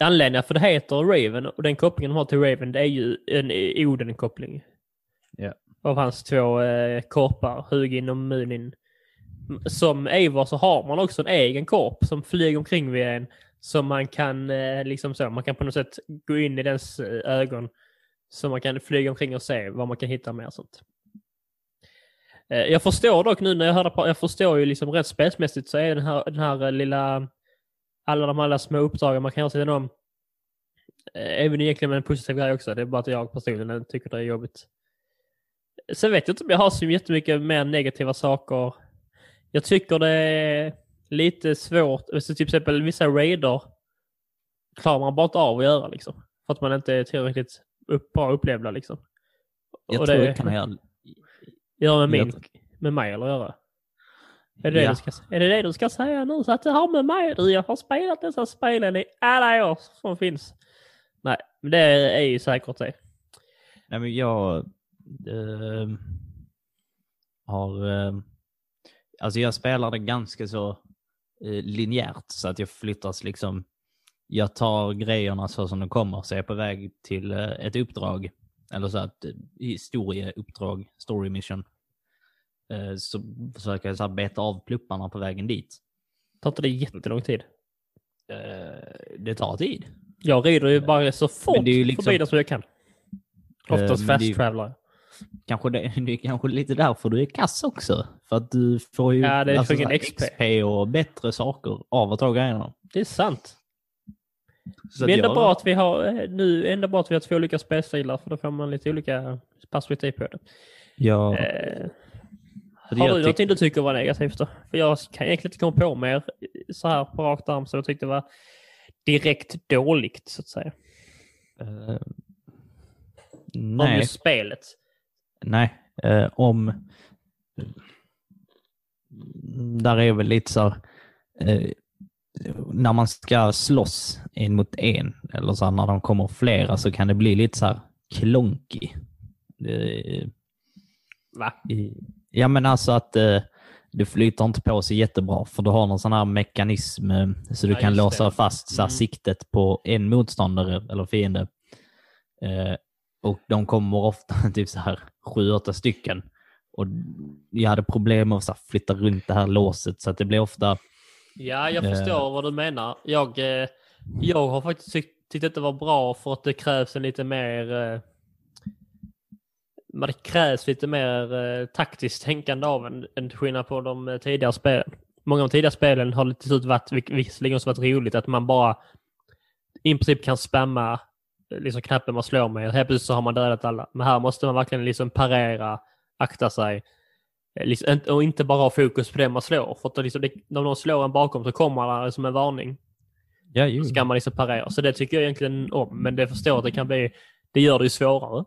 Speaker 1: anledningen för det heter Raven och den kopplingen de har till Raven, det är ju en Oden-koppling.
Speaker 2: Ja.
Speaker 1: Av hans två eh, korpar, Hugin och Munin. Som Eivor så har man också en egen korp som flyger omkring vid en. Som man kan, eh, liksom så, man kan på något sätt gå in i dens eh, ögon. Så man kan flyga omkring och se vad man kan hitta mer sånt. Eh, jag förstår dock nu när jag hörde på, jag förstår ju liksom rätt spelsmässigt så är den här, den här eh, lilla, alla de alla små uppdragen man kan göra sidan om, även egentligen en positiv grej också. Det är bara att jag personligen tycker det är jobbigt. Sen vet jag inte om jag har så jättemycket mer negativa saker. Jag tycker det är lite svårt, så till exempel vissa raider klarar man bara inte av att göra liksom. För att man inte är tillräckligt upp, bra upplevda liksom.
Speaker 2: Jag
Speaker 1: Och
Speaker 2: tror
Speaker 1: det-
Speaker 2: det kan jag...
Speaker 1: Göra med, min, med mig eller göra? Är det, det
Speaker 2: Ja.
Speaker 1: du ska, är det det du ska säga nu? Så att det har med mig du, jag har spelat dessa spelen i alla år som finns. Nej, men det är ju säkert det.
Speaker 2: Nej, men jag eh, har... Eh, alltså jag spelar det ganska så eh, linjärt så att jag flyttas liksom... Jag tar grejerna så som de kommer, så jag är på väg till eh, ett uppdrag. Eller så att eh, historieuppdrag, story mission. Eh, så försöker jag så här beta av plupparna på vägen dit.
Speaker 1: Tar inte det jättelång tid?
Speaker 2: Det tar tid.
Speaker 1: Jag rider ju bara så fort
Speaker 2: det är liksom-
Speaker 1: förbi det som jag kan. Oftast fast
Speaker 2: ju-
Speaker 1: traveler.
Speaker 2: Kanske det, det är kanske lite därför du är kass också. För att du får ju
Speaker 1: Ja, det är för
Speaker 2: så
Speaker 1: ingen
Speaker 2: här
Speaker 1: XP.
Speaker 2: och bättre saker av att ta grejerna.
Speaker 1: Det är sant.
Speaker 2: Så att
Speaker 1: ändå
Speaker 2: jag-
Speaker 1: bra att vi har eh, nu ändå bra att vi har två olika spelstilar för då får man lite olika perspektiv på det.
Speaker 2: Ja,
Speaker 1: Eh, har du
Speaker 2: tyck-
Speaker 1: någonting du tycker var negativt då? För jag kan egentligen inte komma på mer så här på rakt arm så jag tyckte det var direkt dåligt så att säga. Om
Speaker 2: nej,
Speaker 1: just spelet.
Speaker 2: nej. Eh, om... Där är väl lite så här, eh, när man ska slåss en mot en, eller så här, när de kommer flera, så kan det bli lite så här klonky. Eh,
Speaker 1: Va?
Speaker 2: Ja men alltså att eh, det flyter inte på sig jättebra för du har någon sån här mekanism eh, så du
Speaker 1: Ja,
Speaker 2: kan låsa
Speaker 1: det.
Speaker 2: fast så här,
Speaker 1: Mm.
Speaker 2: siktet på en motståndare eller fiende. Eh, och de kommer ofta typ så här sju, åtta stycken. Och jag hade problem med att flytta runt det här låset så att det blir ofta
Speaker 1: Ja, jag
Speaker 2: Eh.
Speaker 1: förstår vad du menar. Jag, eh, jag har faktiskt tyckt, tyckt att det var bra för att det krävs en lite mer eh, men det krävs lite mer eh, taktiskt tänkande av en, än till skillnad på de eh, tidigare spelen. Många av de tidigare spelen har till slut varit, visserligen också varit roligt, att man bara i princip kan spamma eh, liksom knappen man slår med. Helt plötsligt så har man dödat alla. Men här måste man verkligen liksom parera, akta sig. Eh, Liksom, och inte bara ha fokus på det man slår. För att liksom, det, när någon slår en bakom så kommer det som en varning.
Speaker 2: Ja, ju.
Speaker 1: Så ska man liksom parera. Så det tycker jag egentligen om. Men det förstår att det kan bli, det gör det ju svårare.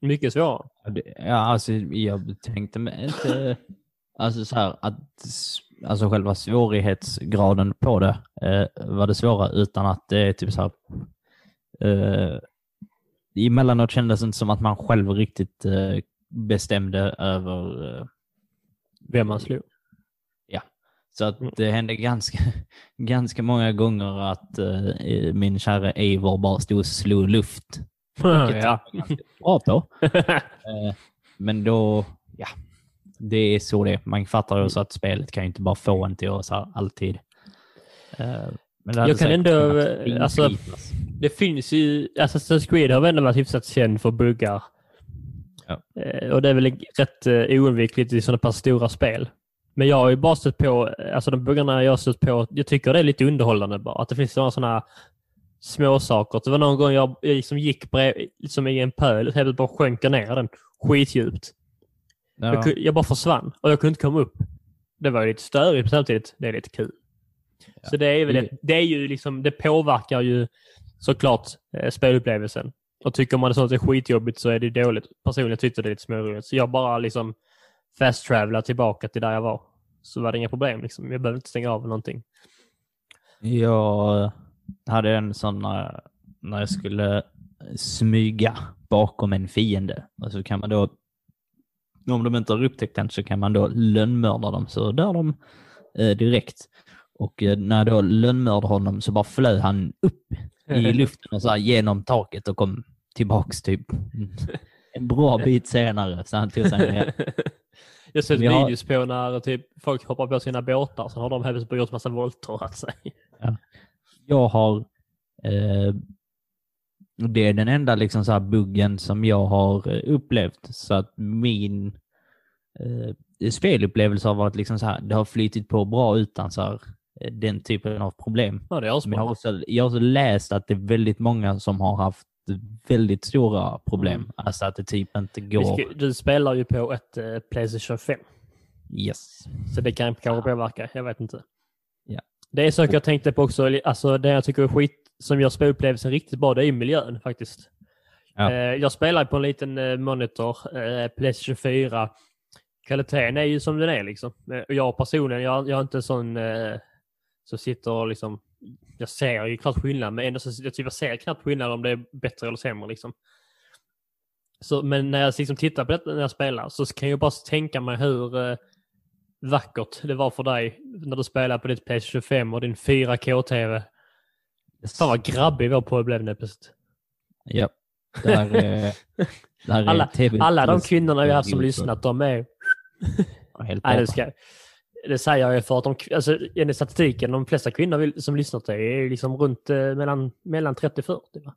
Speaker 1: Mycket svårare.
Speaker 2: Ja, alltså jag tänkte mig inte... Alltså så här att alltså själva svårighetsgraden på det eh, var det svåra utan att det är typ så här... Eh, emellanåt kändes det inte som att man själv riktigt eh, bestämde över... Eh,
Speaker 1: Vem man slog.
Speaker 2: så att det hände ganska, ganska många gånger att eh, min kära Eivor bara stod och slog luft.
Speaker 1: Ja.
Speaker 2: bra på. Eh, Men då, ja, det är så det är. Man fattar ju också att spelet kan ju inte bara få en till så här alltid. Hade
Speaker 1: Jag kan ändå, alltså-. Det finns ju, Assassin's Creed har väl ändå varit hyfsat känd för buggar.
Speaker 2: Ja.
Speaker 1: Eh, Och det är väl rätt eh, oundvikligt i sådana pass stora spel. Men jag har ju bara stött på, eh, alltså de buggarna jag har stött på, jag tycker det är lite underhållande bara. Att det finns sådana sådana små saker. Det var någon gång jag, jag liksom gick brev, liksom i en pöl och helt bara sjönk jag ner den skitdjupt. Jag,
Speaker 2: Ja,
Speaker 1: kunde, jag bara försvann och jag kunde inte komma upp. Det var ju lite störigt samtidigt, det är lite kul. Så det är väl
Speaker 2: det,
Speaker 1: det är ju liksom, det påverkar ju såklart eh, spelupplevelsen. Och tycker man det så att det är skitjobbigt så är det dåligt. Personligen tyckte jag det är lite småroligt. Så jag bara liksom fast travelar tillbaka till där jag var. Så var det inga problem liksom. Jag behövde inte stänga av någonting.
Speaker 2: Jag eh, hade en sån när, när jag skulle smyga bakom en fiende. Och så kan man då, om de inte har upptäckt den, så kan man då lönnmörda dem. Så dör de eh, direkt. Och eh, när jag då lönnmördade honom så bara flög han upp i luften och så här genom taket och kom tillbaks typ en bra bit senare. Så han tog sig ner.
Speaker 1: jag sett
Speaker 2: har-
Speaker 1: videos på när typ, folk hoppar på sina båtar så har de helt plötsligt gjort massa volter att sig.
Speaker 2: Jag har... Eh, det är den enda liksom så här buggen som jag har eh, upplevt. Så att min eh, spelupplevelser har varit liksom så här, det har flytit på bra utan så här, den typen av problem.
Speaker 1: Ja,
Speaker 2: jag har, också, jag har också läst att det är väldigt många som har haft väldigt stora problem.
Speaker 1: Mm.
Speaker 2: Alltså att det typ inte går.
Speaker 1: Du spelar ju på ett eh, Playstation 5.
Speaker 2: Yes.
Speaker 1: Så det kan kanske påverka, jag vet inte.
Speaker 2: Ja.
Speaker 1: Det är saker jag tänkte på också, alltså det jag tycker är skit som gör spelupplevelsen riktigt bra, det är ju miljön faktiskt.
Speaker 2: Ja.
Speaker 1: Eh, jag spelar på en liten eh, monitor, eh, Playstation 4. Kvaliteten är ju som den är liksom. Eh, Jag personligen, jag, jag är inte sån som sitter liksom, jag ser ju knappt skillnad, men ändå så jag, typ, jag ser knappt skillnad om det är bättre eller sämre liksom. Så, men när jag liksom tittar på detta när jag spelar så kan jag bara tänka mig hur eh, vackert det var för dig när du spelade på ditt Playstation 5 och din 4K-TV.
Speaker 2: yes.
Speaker 1: Fan vad grabbig vår på blev nu plötsligt.
Speaker 2: Ja. Där, eh, där är
Speaker 1: Alla- Alla de kvinnorna vi har haft som lyssnat, de är...
Speaker 2: Helt
Speaker 1: Nej,
Speaker 2: borta.
Speaker 1: ska, det säger jag ju för att de, alltså, enligt statistiken, de flesta kvinnor som lyssnar till det är liksom runt eh, mellan, mellan 30 och 40. Va?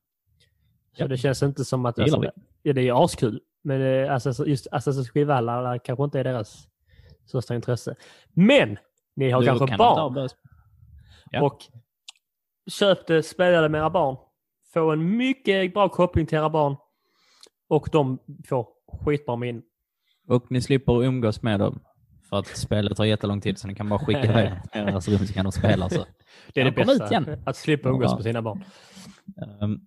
Speaker 1: Så
Speaker 2: Ja.
Speaker 1: det känns inte som att...
Speaker 2: Det
Speaker 1: Alltså, ja, det är askul. Men alltså, just Assassin's Creed kanske inte är deras största intresse. Men! Ni har
Speaker 2: Du
Speaker 1: kanske
Speaker 2: kan
Speaker 1: barn.
Speaker 2: Ja.
Speaker 1: Och köp det, spela det med era barn. Få en mycket bra koppling till era barn. Och de får skitbra min.
Speaker 2: Och ni slipper umgås med dem. För att spelet tar jättelång tid så ni kan bara skicka iväg dem till deras rum så kan de spela. Så.
Speaker 1: Det är det
Speaker 2: kom
Speaker 1: bästa.
Speaker 2: igen.
Speaker 1: Att slippa umgås
Speaker 2: Ja.
Speaker 1: med sina barn.
Speaker 2: Um,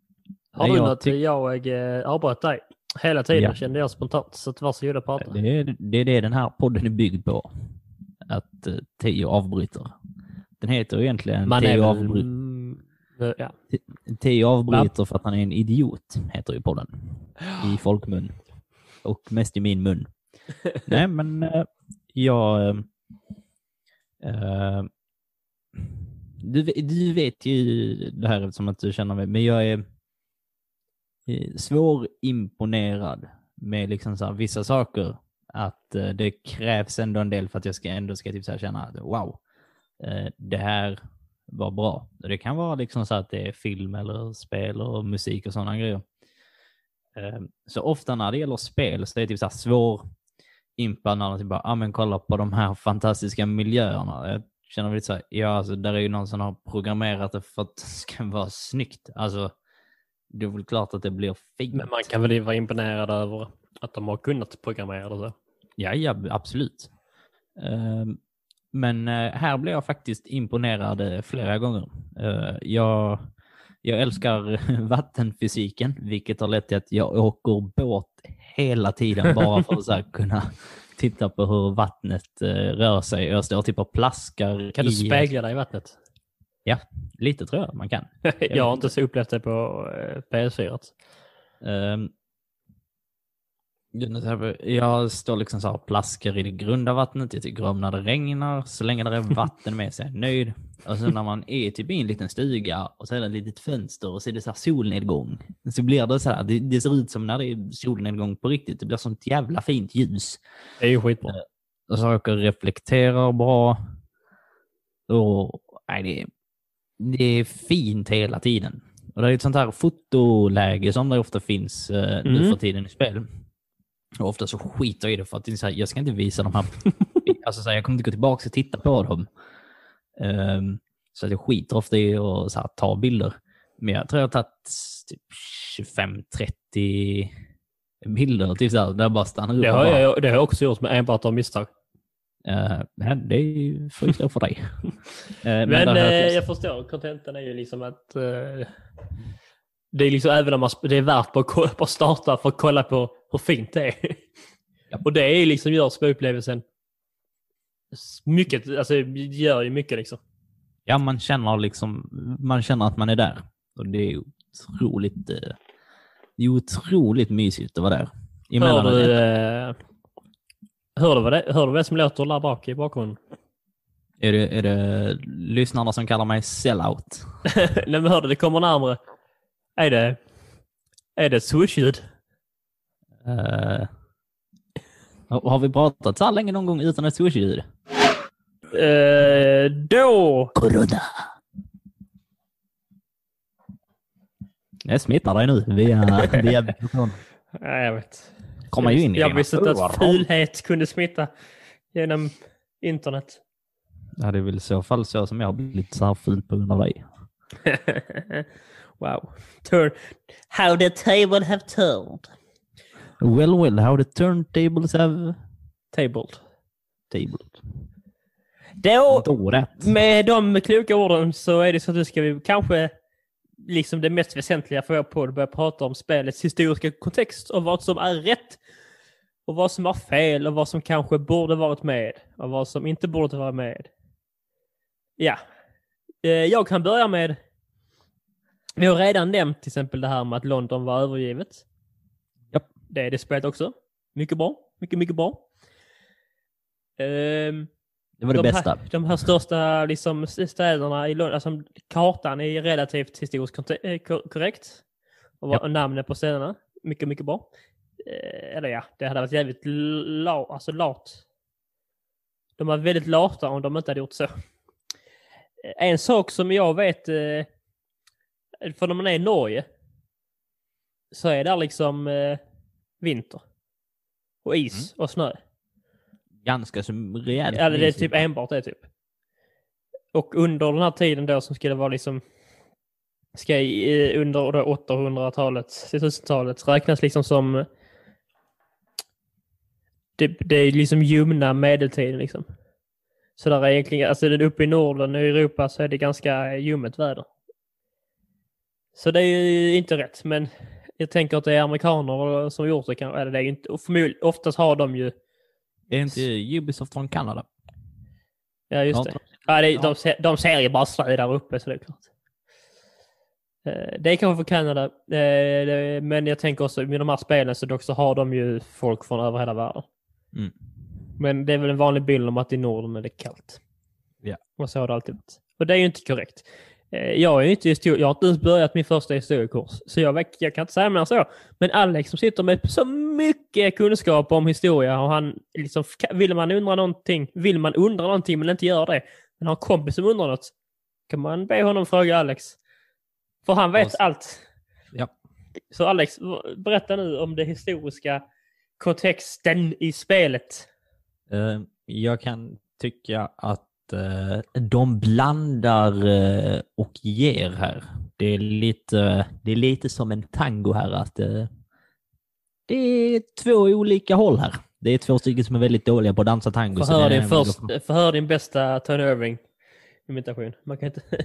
Speaker 1: Har du
Speaker 2: jag
Speaker 1: något? Jag eh, avbröt dig. Hela tiden
Speaker 2: Ja.
Speaker 1: kände jag spontant. Så varsågod och prata.
Speaker 2: det, är, det är det den här podden är byggd på. Att uh, Teo avbryter. Den heter egentligen
Speaker 1: Man är
Speaker 2: Teo,
Speaker 1: väl...
Speaker 2: avbry-
Speaker 1: mm, eh, ja.
Speaker 2: Teo avbryter för att han är en idiot, heter ju podden. I folkmun. Och mest i min mun. Nej, men jag... Äh, du, du vet ju det här eftersom att du känner mig, men jag är eh, svårimponerad med liksom så här, vissa saker. Att äh, det krävs ändå en del för att jag ska ändå ska typ så här känna att wow, äh, det här var bra. Det kan vara liksom så att det är film eller spel och musik och sådana grejer. Ehm, så ofta när det gäller spel så är det typ så här svår impad när de typ bara, ah, men kolla på de här fantastiska miljöerna. Jag känner lite så här, ja alltså där är ju någon som har programmerat det för att det ska vara snyggt. Alltså, det är väl klart att det blir fint.
Speaker 1: Men man kan väl vara imponerad över att de har kunnat programmera det så.
Speaker 2: Ja, ja, absolut. Ehm, Men eh, här blev jag faktiskt imponerad eh, flera gånger. Eh, Jag, jag älskar vattenfysiken, vilket har lett till att jag åker båt hela tiden bara för att här, kunna titta på hur vattnet eh, rör sig. Jag står typ och plaskar
Speaker 1: Kan du
Speaker 2: i...
Speaker 1: spegla dig i vattnet?
Speaker 2: Ja, lite tror jag man kan.
Speaker 1: jag har inte så upplevt det på eh, PS4.
Speaker 2: Ehm, Jag står liksom så här och plaskar i det grunda vattnet. Jag tycker om när det regnar. Så länge det är vatten med så är jag nöjd. Och sen när man är typ i en liten stuga och så är det ett litet fönster och så är det så här solnedgång. Så blir det så här. Det, det ser ut som när det är solnedgång på riktigt. Det blir sånt jävla fint ljus.
Speaker 1: Det är ju skitbra.
Speaker 2: Och saker reflekterar bra. Och nej, det, det är fint hela tiden. Och det är ett sånt här fotoläge som det ofta finns eh, nu
Speaker 1: Mm.
Speaker 2: för tiden i spel. Och ofta så skiter jag i det för att det är så här, jag ska inte visa de här. alltså så här, jag kommer inte gå tillbaka och titta på dem. Ehm, så att jag skiter ofta i att så här, ta bilder. Men jag tror jag har tagit typ 25-30 bilder, typ så här, där jag bara stannar upp
Speaker 1: Det har,
Speaker 2: bara,
Speaker 1: jag, det har jag också gjort med enbart av misstag.
Speaker 2: Uh, det får ju stå för dig. Eh,
Speaker 1: Men,
Speaker 2: där har
Speaker 1: eh,
Speaker 2: jag-
Speaker 1: jag förstår, kontentan är ju liksom att eh, det är liksom även om man, det är värt på att att starta för att kolla på hur fint det är.
Speaker 2: Ja.
Speaker 1: Och det är liksom gör spelupplevelsen s- mycket, alltså det gör ju mycket liksom.
Speaker 2: Ja, man känner liksom, man känner att man är där. Och det är otroligt, eh, det är otroligt mysigt att vara där.
Speaker 1: Hör du, eh, hör, du vad det, hör du vad som låter där bak i bakgrunden?
Speaker 2: är, det, är det lyssnarna som kallar mig sellout?
Speaker 1: Nej men hör du, det kommer närmare. Är det, är det swoosh-ljud?
Speaker 2: Eh, har vi pratat så här länge någon gång utan ett sushi-ljud?
Speaker 1: Eh, då!
Speaker 2: Corona. Jag smittar dig nu via, via mikrofon.
Speaker 1: Nej, jag vet.
Speaker 2: kommer ju in i
Speaker 1: Jag visste inte att fulhet kunde smitta genom internet.
Speaker 2: Ja, det är väl i så fall så som jag har blivit så här ful på grund av dig.
Speaker 1: wow. Turn. How the table have turned.
Speaker 2: Well, well, how the turntables have
Speaker 1: Tabled.
Speaker 2: tabled.
Speaker 1: Då,
Speaker 2: Då rätt.
Speaker 1: med de kloka orden så är det så att nu ska vi kanske, liksom det mest väsentliga för vår podd, börja prata om spelets historiska kontext och vad som är rätt och vad som är fel och vad som kanske borde varit med och vad som inte borde vara med. Ja, Eh, jag kan börja med, vi har redan nämnt till exempel det här med att London var övergivet.
Speaker 2: Japp.
Speaker 1: Det är det spelet också. Mycket bra, mycket, mycket bra. Ehm,
Speaker 2: Det var det
Speaker 1: de
Speaker 2: bästa.
Speaker 1: Här, de här största liksom, städerna i London, alltså kartan är relativt historiskt eh, kor- korrekt. Och,
Speaker 2: Ja.
Speaker 1: namnet på städerna, mycket, mycket bra. Eh, eller ja, det hade varit jävligt la, alltså lat. De var väldigt lata om de inte hade gjort så. Eh, En sak som jag vet, eh, för när man är i Norge, så är där liksom eh, vinter. Och is och snö.
Speaker 2: Ganska så rejält.
Speaker 1: Eller det är typ enbart det typ. Och under den här tiden då som skulle vara liksom ska i, eh, under då 800-talet, 1000-talet räknas liksom som det, det är liksom ljumna medeltiden liksom. Så där är egentligen, alltså det uppe i Norden och Europa så är det ganska ljummet väder. Så det är ju inte rätt, men jag tänker att det är amerikaner som har gjort det eller det är inte, och förmodligen, oftast har de ju,
Speaker 2: Är inte Ubisoft från Kanada?
Speaker 1: ja just det. Ja, det, de, ser, de ser ju bara slö där uppe så det är klart. Eh, Det är kanske för Kanada, eh, men jag tänker också med de här spelen så också har de ju folk från över hela världen.
Speaker 2: Mm.
Speaker 1: Men det är väl en vanlig bild om att i Norden är det kallt.
Speaker 2: Ja.
Speaker 1: Och så har det alltid varit. Och det är ju inte korrekt. Eh, Jag, är inte histori- jag har inte ens börjat min första historiekurs, så jag, vet- jag kan inte säga mer än så. Men Alex som sitter med så mycket kunskap om historia och han liksom, vill man undra någonting, vill man undra någonting men inte gör det, men har en kompis som undrar något, kan man be honom fråga Alex. För han vet
Speaker 2: Och-
Speaker 1: allt.
Speaker 2: Ja.
Speaker 1: Så Alex, berätta nu om det historiska kontexten i spelet.
Speaker 2: Eh, jag kan tycka att de blandar eh, och ger här. Det är lite, det är lite som en tango här. att eh, Det är två olika håll här. Det är två stycken som är väldigt dåliga på att dansa tango.
Speaker 1: Förhör din, först, förhör din bästa Tony Irving imitation. Man kan inte...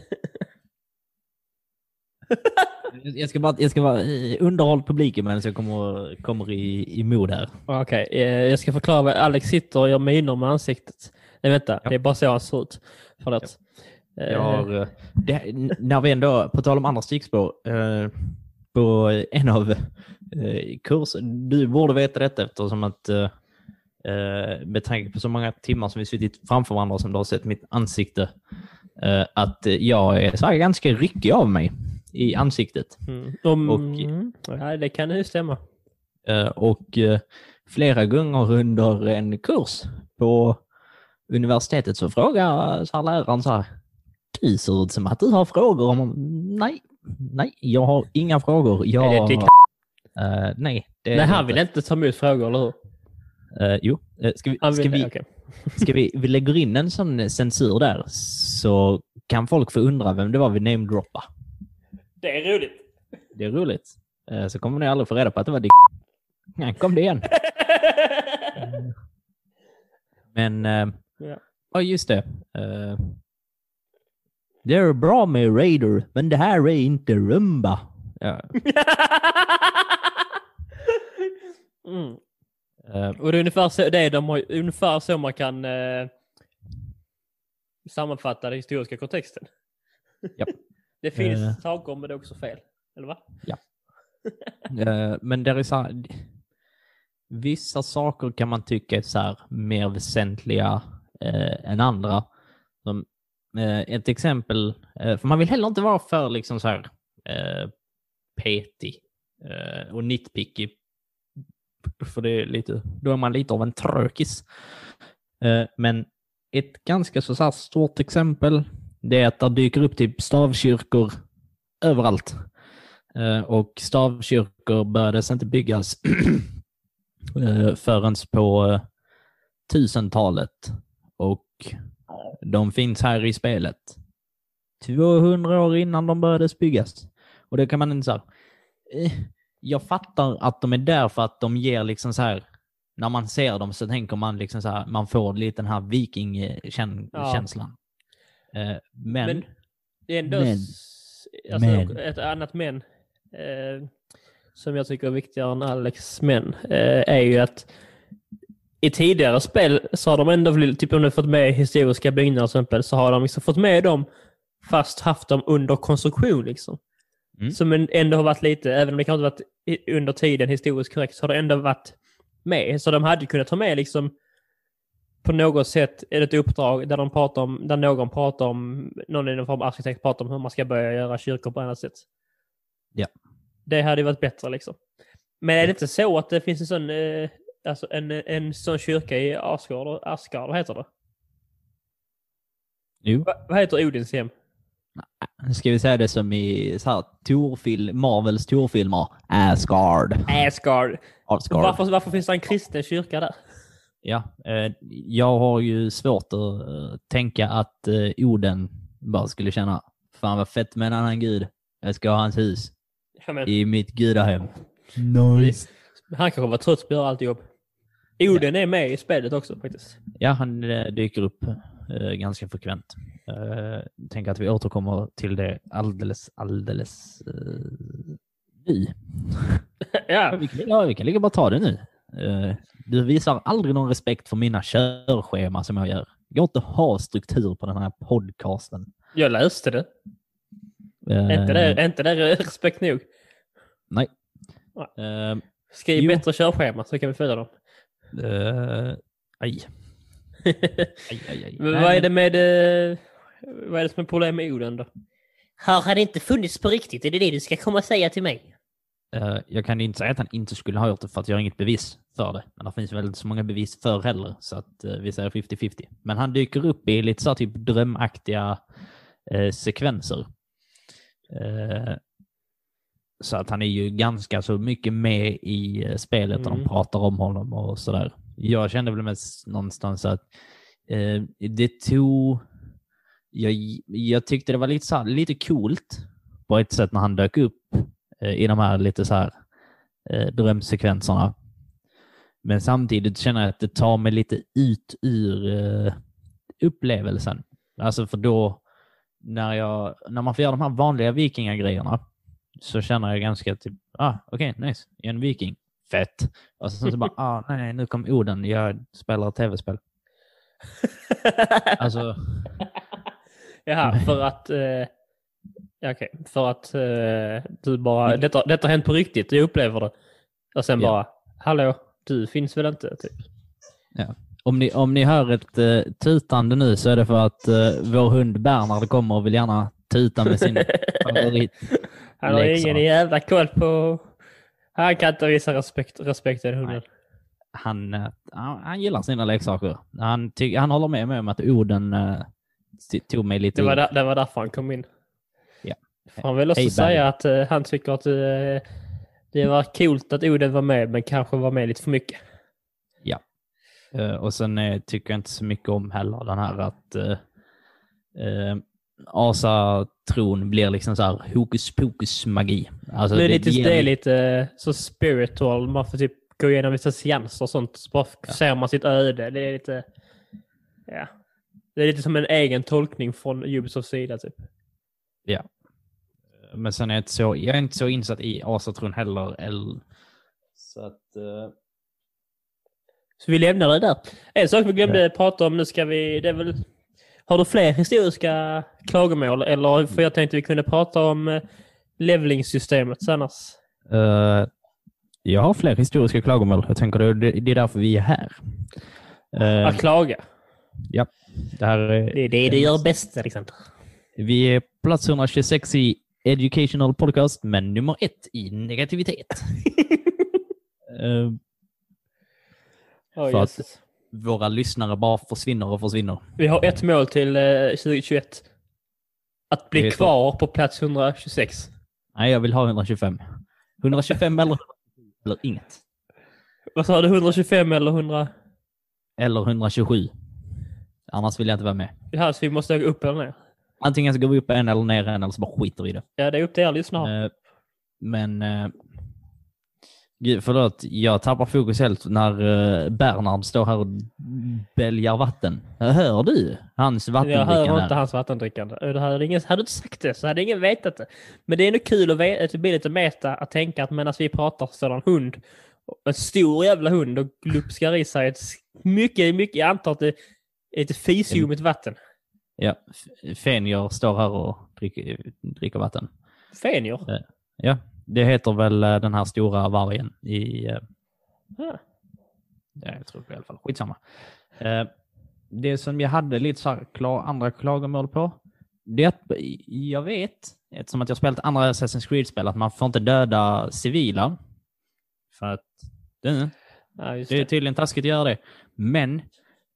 Speaker 2: Jag ska bara, jag ska bara eh, underhålla publiken medan jag kommer, kommer i, i mod här.
Speaker 1: Okej, eh, jag ska förklara vad Alex sitter och gör miner med ansiktet. Nej vänta,
Speaker 2: Ja.
Speaker 1: det är bara så han ser ut. Förlåt. Eh,
Speaker 2: Jag har, eh, det, när vi ändå, på tal om andra stickspår, eh, på en av eh, kurser, du borde veta detta eftersom att eh, eh, med tanke på så många timmar som vi suttit framför varandra som du har sett mitt ansikte, eh, att eh, jag är så här ganska ryckig av mig i ansiktet.
Speaker 1: Mm. Om,
Speaker 2: och-
Speaker 1: ja, det kan ju stämma.
Speaker 2: Eh, och eh, flera gånger under en kurs på universitetet så frågar så här läraren så här, du ser ut som att du har frågor om... Nej, nej, jag har inga frågor. Jag,
Speaker 1: Är det till-
Speaker 2: Eh, nej, det
Speaker 1: Nej, han vill inte ta emot frågor, eller hur?
Speaker 2: Eh, jo, Eh, ska vi, ska vi,
Speaker 1: okej.
Speaker 2: ska vi, vi lägger in en sån censur där så kan folk få undra vem det var vi namedroppa.
Speaker 1: Det är roligt.
Speaker 2: Det är roligt. Eh, så kommer ni aldrig få reda på att det var Dick. Nej, kom det igen. Men,
Speaker 1: Ja.
Speaker 2: ja just det. Eh, det är bra med Raider, men det här är inte Rumba. Ja,
Speaker 1: mm.
Speaker 2: eh,
Speaker 1: Och det är ungefär så, det är de har, ungefär så man kan eh, sammanfatta den historiska kontexten.
Speaker 2: Japp.
Speaker 1: Det finns
Speaker 2: Eh.
Speaker 1: saker men det är också fel. Eller va?
Speaker 2: eh, men det är så här, vissa saker kan man tycka är så här mer väsentliga eh, än andra. Som, eh, ett exempel, eh, för man vill heller inte vara för liksom så här eh, petig eh, och nitpicky. För det är lite, då är man lite av en trökis. Eh, men ett ganska så här stort exempel, det är att det dyker upp typ stavkyrkor överallt. Eh, och stavkyrkor började inte byggas eh, förrän på eh, 1000-talet. Och de finns här i spelet. 200 år innan de började byggas. Och det kan man inte säga. Jag fattar att de är där för att de ger liksom så här, när man ser dem så tänker man liksom så här, man får lite den här vikingkänslan. Eh, men,
Speaker 1: Men det är ändå
Speaker 2: Men.
Speaker 1: alltså,
Speaker 2: Men.
Speaker 1: ett annat men eh, som jag tycker är viktigare än Alex men eh, är ju att i tidigare spel så har de ändå, typ om de fått med historiska byggnader till exempel, så har de liksom fått med dem fast haft dem under konstruktion liksom.
Speaker 2: Mm.
Speaker 1: Som ändå har varit lite, även om det kanske inte varit under tiden historiskt korrekt, så har det ändå varit med. Så de hade kunnat ta med liksom på något sätt ett uppdrag där, de pratar om, där någon pratar om, någon i någon form av arkitekt pratar om hur man ska börja göra kyrkor på annat sätt.
Speaker 2: Ja.
Speaker 1: Det hade ju varit bättre liksom. Men är det inte så att det finns en sån, eh, alltså en, en sån kyrka i Asgard, Asgard, vad heter det?
Speaker 2: jo,
Speaker 1: Va, vad heter Odins hem?
Speaker 2: ska vi säga det som i så här, Torfilm, Marvels Torfilmer? Asgard.
Speaker 1: Asgard.
Speaker 2: Asgard.
Speaker 1: Varför, varför finns det en kristen kyrka där?
Speaker 2: Ja, eh, jag har ju svårt att eh, tänka att eh, Oden bara skulle känna fan vad fett med en annan gud. Jag ska ha hans hus
Speaker 1: Ja, men,
Speaker 2: i mitt gudahem. Nice.
Speaker 1: han kanske var trött på att göra allt jobb. Oden är med i spelet också faktiskt.
Speaker 2: Ja, han eh, dyker upp eh, ganska frekvent. Eh, tänker att vi återkommer till det alldeles, alldeles uh, nu. Ja, vi, kan, ja, vi kan lika bara ta det nu. Eh, du visar aldrig någon respekt för mina körschema som jag gör. Det går inte ha struktur på den här podcasten.
Speaker 1: jag läste det.
Speaker 2: Eh,
Speaker 1: Är inte det, är inte det respekt nog?
Speaker 2: Nej. Eh,
Speaker 1: Skriv
Speaker 2: Jo.
Speaker 1: bättre körschema så kan vi följa dem.
Speaker 2: Eh, aj. Aj, aj, aj.
Speaker 1: Men vad är det med... eh, Vad är det som är problem med Oden då?
Speaker 3: Har han inte funnits på riktigt? Är det det du ska komma och säga till mig?
Speaker 2: Eh, jag kan inte säga att han inte skulle ha gjort det för att jag har inget bevis för det. Men det finns väl inte så många bevis för heller, så att eh, vi säger 50-50. Men han dyker upp i lite så här typ drömaktiga sekvenser. Så att han är ju ganska så mycket med i eh, spelet och de
Speaker 1: Mm.
Speaker 2: pratar om honom och sådär. Jag kände väl mest någonstans att eh, det tog... Jag, jag tyckte det var lite, så här, lite coolt på ett sätt när han dök upp eh, i de här lite så här eh, drömsekvenserna. Men samtidigt känner jag att det tar mig lite ut ur eh, upplevelsen. Alltså för då, när, jag, när man får göra de här vanliga vikingagrejerna, så känner jag ganska typ, ah, okej, nice, jag är en viking. Fett. Och sen så bara, ah, nej, nu kom Oden, jag spelar tv-spel. Alltså,
Speaker 1: Jaha, för att... Eh, ja, okej, för att eh, du bara... Detta, detta har hänt på riktigt, du upplever det. Och sen
Speaker 2: Ja.
Speaker 1: bara, hallå, du finns väl inte? Typ.
Speaker 2: om ni, om ni hör ett uh, tutande nu så är det för att eh, vår hund Bernhard kommer och vill gärna tuta med sin favorit.
Speaker 1: Han har ingen jävla koll på... Han kan inte visa respekt, respekt till hunden.
Speaker 2: Han, eh, han, han gillar sina leksaker. Han, ty, han håller med mig om att Oden uh, tog mig lite...
Speaker 1: Det var, där, det var därför han kom in.
Speaker 2: Ja.
Speaker 1: Han vill också
Speaker 2: Hej,
Speaker 1: säga att eh, han tycker att eh, det var coolt att Oden var med, men kanske var med lite för mycket.
Speaker 2: Eh, och sen tycker jag inte så mycket om heller den här att uh, uh, Asa-tron blir liksom så här hokus pokus magi. Alltså,
Speaker 1: det är lite,
Speaker 2: ger
Speaker 1: det är lite eh, så spiritual, man får typ gå igenom vissa seanser och sånt, så bara ser man sitt öde. Det är lite... Ja. Det är lite som en egen tolkning från Ubisofts sida typ.
Speaker 2: Men sen är jag inte så, jag är inte så insatt i Asa-tron heller. Eller, så att... eh,
Speaker 1: Så vi lämnar det där. En sak vi glömde prata om, nu ska vi... Det är väl, har du fler historiska klagomål? Eller för jag tänkte vi kunde prata om eh, levelingssystemet annars.
Speaker 2: eh, jag har fler historiska klagomål. Jag tänker det, är därför vi är här. Eh,
Speaker 1: Att klaga.
Speaker 2: ja, det här är,
Speaker 3: Det är det du gör bäst, Alexander.
Speaker 2: Vi är plats 126 i Educational Podcast, men nummer ett i negativitet. Eh,
Speaker 1: Oh,
Speaker 2: För att-
Speaker 1: Jesus.
Speaker 2: Våra lyssnare bara försvinner och försvinner.
Speaker 1: Vi har ett mål till eh, 2021. Att bli kvar på plats 126.
Speaker 2: Nej, jag vill ha 125. 125 eller eller inget.
Speaker 1: Vad sa du, 125 eller 100?
Speaker 2: Eller 127. Annars vill jag inte vara med.
Speaker 1: Ja, så vi måste gå upp eller ner?
Speaker 2: Antingen så går vi upp en eller ner en eller så bara skiter vi i det.
Speaker 1: Ja, det är upp till er lyssnare.
Speaker 2: Eh, Men... eh, Gud, förlåt. Jag tappar fokus helt när uh, Bernhard står här och bälgar vatten. Hör du hans
Speaker 1: Jag hör
Speaker 2: vattendrickande?
Speaker 1: inte hans vattendrickande. Det hade, ingen, hade du inte sagt det så hade ingen vetat det. Men det är nog kul att, ve- att det blir lite meta att tänka att medan vi pratar så står en hund, en stor jävla hund och glupskar i sig ett mycket, mycket, jag antar att det är ett fisljummet vatten.
Speaker 2: Ja, F- Fenjer står här och dricker, dricker vatten.
Speaker 1: Fenjer?
Speaker 2: Ja, det heter väl eh, den här stora vargen i... eh,
Speaker 1: Ja.
Speaker 2: Ja, jag tror det i alla fall. Skitsamma. Eh, Det som jag hade lite så här klar, andra klagomål på, det är att jag vet, eftersom att jag spelat andra Assassin's Creed-spel, att man får inte döda civila. För att det,
Speaker 1: Ja, just
Speaker 2: det är
Speaker 1: det.
Speaker 2: tydligen taskigt att göra det. Men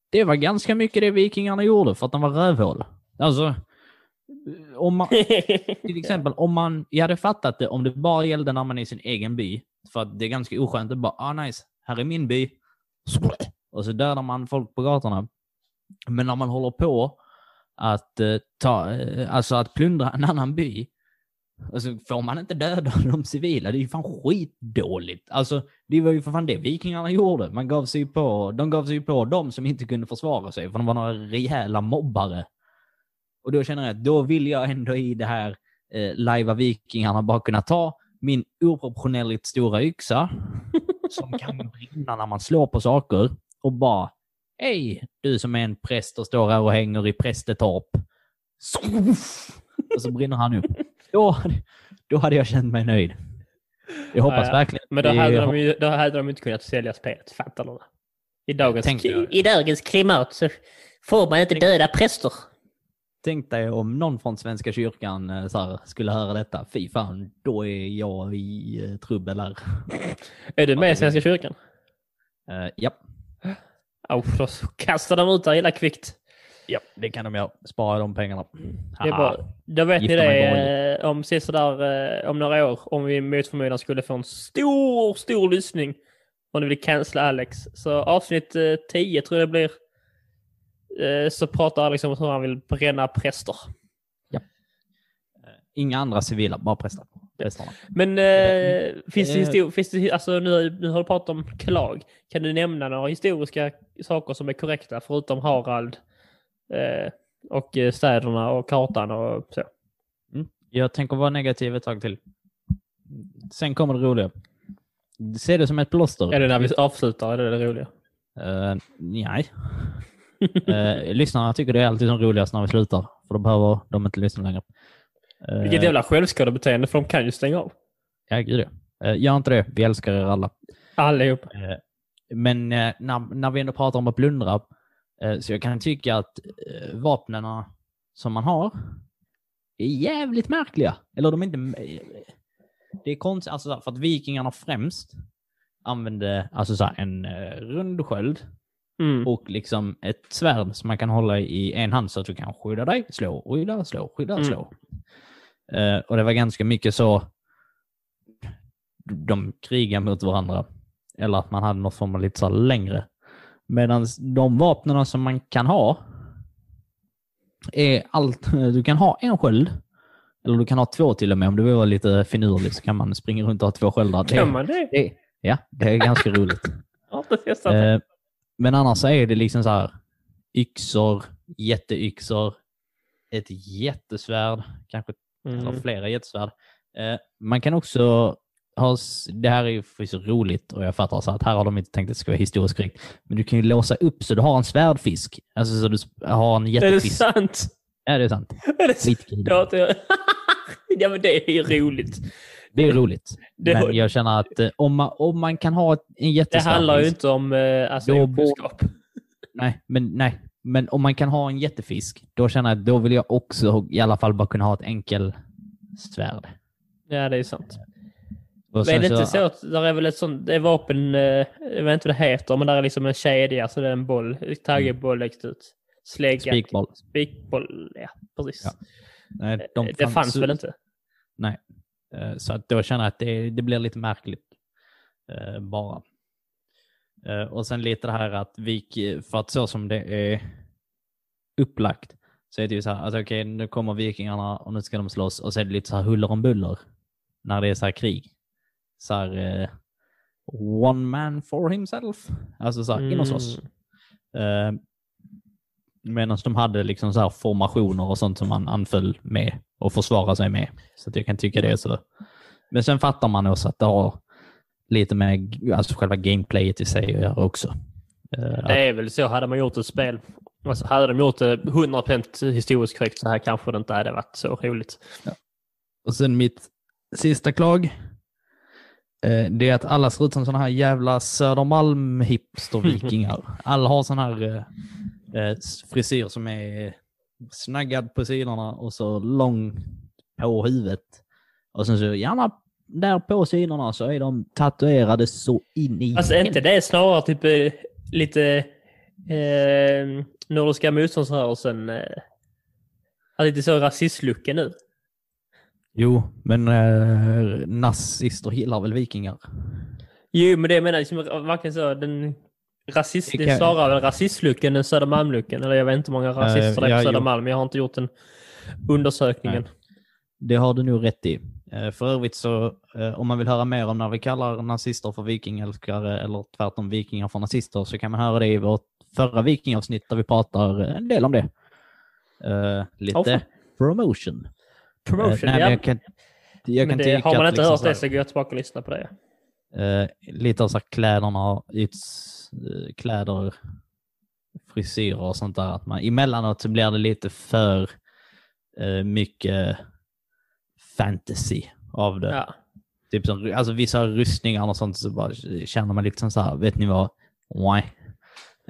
Speaker 2: det var ganska mycket det vikingarna gjorde för att de var rövhål. Alltså, om man, till exempel om man, jag hade fattat det om det bara gällde när man är i sin egen by. För att det är ganska oskönt att bara, ah nice, här är min by. Och så dödar man folk på gatorna. Men när man håller på att eh, ta, eh, alltså att plundra en annan by. Och så får man inte döda de civila. Det är ju fan skitdåligt. Alltså, det var ju för fan det vikingarna gjorde. Man gav sig på, de gav sig på de som inte kunde försvara sig, för de var några rejäla mobbare. Och då känner jag att då vill jag ändå i det här eh, lajva vikingarna bara kunna ta min oproportionerligt stora yxa som kan brinna när man slår på saker och bara Hej, du som är en präst och står här och hänger i prästetorp. Och så brinner han upp. Då, då hade jag känt mig nöjd. Jag hoppas
Speaker 1: Ja,
Speaker 2: verkligen.
Speaker 1: Men då hade, de ju, då hade de inte kunnat sälja spelet, fattar du? I dagens...
Speaker 3: I dagens klimat så får man inte döda präster.
Speaker 2: Tänk dig om någon från Svenska kyrkan eh, så här, skulle höra detta. Fy fan, då är jag i eh, trubbel här.
Speaker 1: Är du med i Svenska kyrkan?
Speaker 2: Uh, ja.
Speaker 1: Usch, då kastar de ut dig illa kvickt.
Speaker 2: ja, det kan de göra. Spara de pengarna.
Speaker 1: Det är bra. Då vet ni
Speaker 2: Gifta mig
Speaker 1: det om sådär om några år. Om vi mot förmodan skulle få en stor, stor lyssning. Om ni vill cancella Alex. Så avsnitt eh, 10 tror jag det blir. Eh, så pratar Alex om hur han vill bränna präster.
Speaker 2: Inga andra civila, bara präster. Prästerna.
Speaker 1: Men eh,
Speaker 2: Eh,
Speaker 1: finns det
Speaker 2: eh,
Speaker 1: histor- finns det, alltså nu, nu har du pratat om Klag. Kan du nämna några historiska saker som är korrekta förutom Harald eh, och eh, städerna och kartan och så?
Speaker 2: Mm. Jag tänker vara negativ ett tag till. Sen kommer det roliga. Se det som ett plåster.
Speaker 1: Är det när vi avslutar? Är det det roliga?
Speaker 2: Uh, nej. Uh, lyssnarna tycker det är alltid som roligast när vi slutar. För då behöver de inte lyssna längre. Uh,
Speaker 1: Vilket jävla självskadebeteende för de kan ju stänga av.
Speaker 2: Ja, gud ja. Uh, gör inte det. Vi älskar er alla.
Speaker 1: Allihop.
Speaker 2: Eh, Men eh, när, när vi ändå pratar om att plundra, eh, så jag kan tycka att eh, vapnen som man har är jävligt märkliga. Eller de är inte... eh, Det är konstigt, alltså för att vikingarna främst använde alltså så en eh, rund sköld
Speaker 1: Mm.
Speaker 2: och liksom ett svärd som man kan hålla i en hand så att du kan skydda dig, slå, skydda, slå, skydda,
Speaker 1: Mm.
Speaker 2: slå. Eh, och det var ganska mycket så de krigar mot varandra. Eller att man hade något form av lite så längre. Medan de vapnen som man kan ha är allt. Du kan ha en sköld. Eller du kan ha två till och med. Om du vill vara lite finurlig så kan man springa runt och ha två sköldar.
Speaker 1: Kan man det?
Speaker 2: det, ja, det är ganska roligt.
Speaker 1: Jag har inte testat det.
Speaker 2: Men annars så är det liksom så här yxor, jätteyxor, ett jättesvärd, kanske eller
Speaker 1: Mm.
Speaker 2: flera jättesvärd. Eh, man kan också ha, det här är ju förvisso roligt och jag fattar så att här har de inte tänkt att det ska vara historiskt korrekt. Men du kan ju låsa upp så du har en svärdfisk. Alltså så du har en
Speaker 1: Är det
Speaker 2: jättefisk.
Speaker 1: sant?
Speaker 2: Ja, det är sant.
Speaker 1: Är det sant?
Speaker 2: Skitkul.
Speaker 1: Ja, det... ja, men det är ju roligt.
Speaker 2: Det är roligt.
Speaker 1: Det-
Speaker 2: Men jag känner att eh, om man, om man kan ha en
Speaker 1: Det
Speaker 2: jättesvärd
Speaker 1: handlar ju inte om eh, alltså,
Speaker 2: Då
Speaker 1: okunskap.
Speaker 2: Nej, men nej. Men om man kan ha en jättefisk, då känner jag att då vill jag också i alla fall bara kunna ha ett enkel svärd.
Speaker 1: Ja, det är sant.
Speaker 2: Och
Speaker 1: Men är det inte så att där är väl ett sånt, det är vapen, eh, jag vet inte vad det heter, men där är liksom en kedja, så det är en boll, taggeboll längst ut. Slägga.
Speaker 2: Spikboll.
Speaker 1: Spikboll, ja precis.
Speaker 2: Ja. Nej, de
Speaker 1: det fanns väl inte?
Speaker 2: Nej. Eh, Så att då känner jag att det, det blir lite märkligt. eh, Bara. Eh, och sen lite det här att vik, för att så som det är upplagt så är det ju så här att okej, nu kommer vikingarna och nu ska de slåss och så är det lite så här huller om buller när det är så här krig. Så här, one man for himself. Alltså så här, in och slåss. Eh, Medan de hade liksom så här formationer och sånt som man anföll med och försvara sig med. Så att jag kan tycka det är så. Men sen fattar man också att det har lite med alltså själva gameplayet i sig att göra också. Eh,
Speaker 1: Det är väl så, hade man gjort ett spel, alltså hade de gjort det 100% historiskt korrekt så här kanske det inte hade varit så roligt.
Speaker 2: Och sen mitt sista klag. Eh, det är att alla ser ut som sådana här jävla Södermalm-hipster-vikingar. alla har sån här eh, frisyr som är snaggad på sidorna och så lång på huvudet. Och sen så gärna där på sidorna så är de tatuerade så in i
Speaker 1: Alltså är inte det snarare typ eh, lite eh, Nordiska motståndsrörelsen, eh, lite så rasistlucka nu?
Speaker 2: Jo, men eh, nazister gillar väl vikingar?
Speaker 1: Jo, men det menar jag liksom varken så, den rasist,
Speaker 2: Det
Speaker 1: det
Speaker 2: kan-
Speaker 1: är snarare rasistlucken än Södermalmlucken. Eller jag vet inte hur många rasister det är på
Speaker 2: jo.
Speaker 1: Södermalm, jag har inte gjort den undersökningen.
Speaker 2: Det har du nog rätt i. Eh, För övrigt så, eh, om man vill höra mer om när vi kallar nazister för vikingälskare eller tvärtom vikingar för nazister så kan man höra det i vårt förra vikingavsnitt där vi pratar en del om det. Eh, lite
Speaker 1: fan.
Speaker 2: promotion.
Speaker 1: Promotion,
Speaker 2: Eh, nej,
Speaker 1: ja.
Speaker 2: jag kan, jag
Speaker 1: men
Speaker 2: kan
Speaker 1: det, har man inte
Speaker 2: liksom
Speaker 1: hört det så går jag tillbaka och lyssnar på det.
Speaker 2: Eh, lite av så här kläderna, yts, eh, kläder, frisyrer och sånt där. Att man, emellanåt så blir det lite för eh, mycket fantasy av det.
Speaker 1: Ja.
Speaker 2: Typ som, alltså vissa rustningar och sånt så bara känner man liksom så här, vet ni vad? Nej.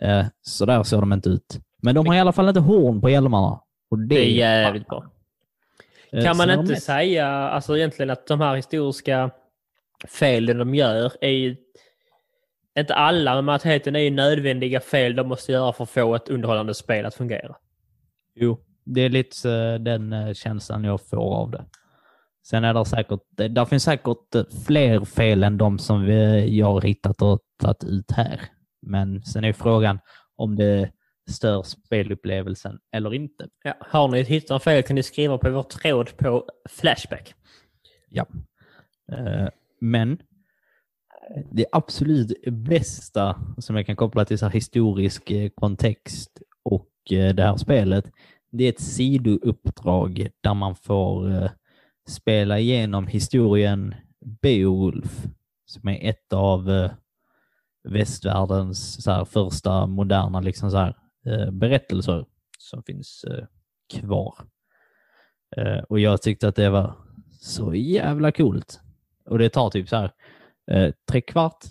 Speaker 2: Eh, så där såg de inte ut. Men de har i alla fall inte horn på hjälmarna. Och det,
Speaker 1: Det är jävligt bra.
Speaker 2: Eh,
Speaker 1: Kan man inte säga alltså egentligen att de här historiska felen de gör är ju inte alla, men majoriteten är ju nödvändiga fel de måste göra för att få ett underhållande spel att fungera.
Speaker 2: Jo, det är lite eh, den eh, känslan jag får av det. Sen är det säkert, det finns säkert eh, fler fel än de som vi, jag har hittat och tagit ut här. Men sen är frågan om det stör spelupplevelsen eller inte.
Speaker 1: Ja. Har ni hittat fel kan ni skriva på vår tråd på Flashback.
Speaker 2: Ja. Eh, men det absolut bästa som jag kan koppla till så här historisk eh, kontext och eh, det här spelet, det är ett sidouppdrag där man får eh, spela igenom historien Beowulf, som är ett av västvärldens så här, första moderna liksom, så här, berättelser som finns kvar. Och jag tyckte att det var så jävla coolt. Och det tar typ så här eh, tre kvart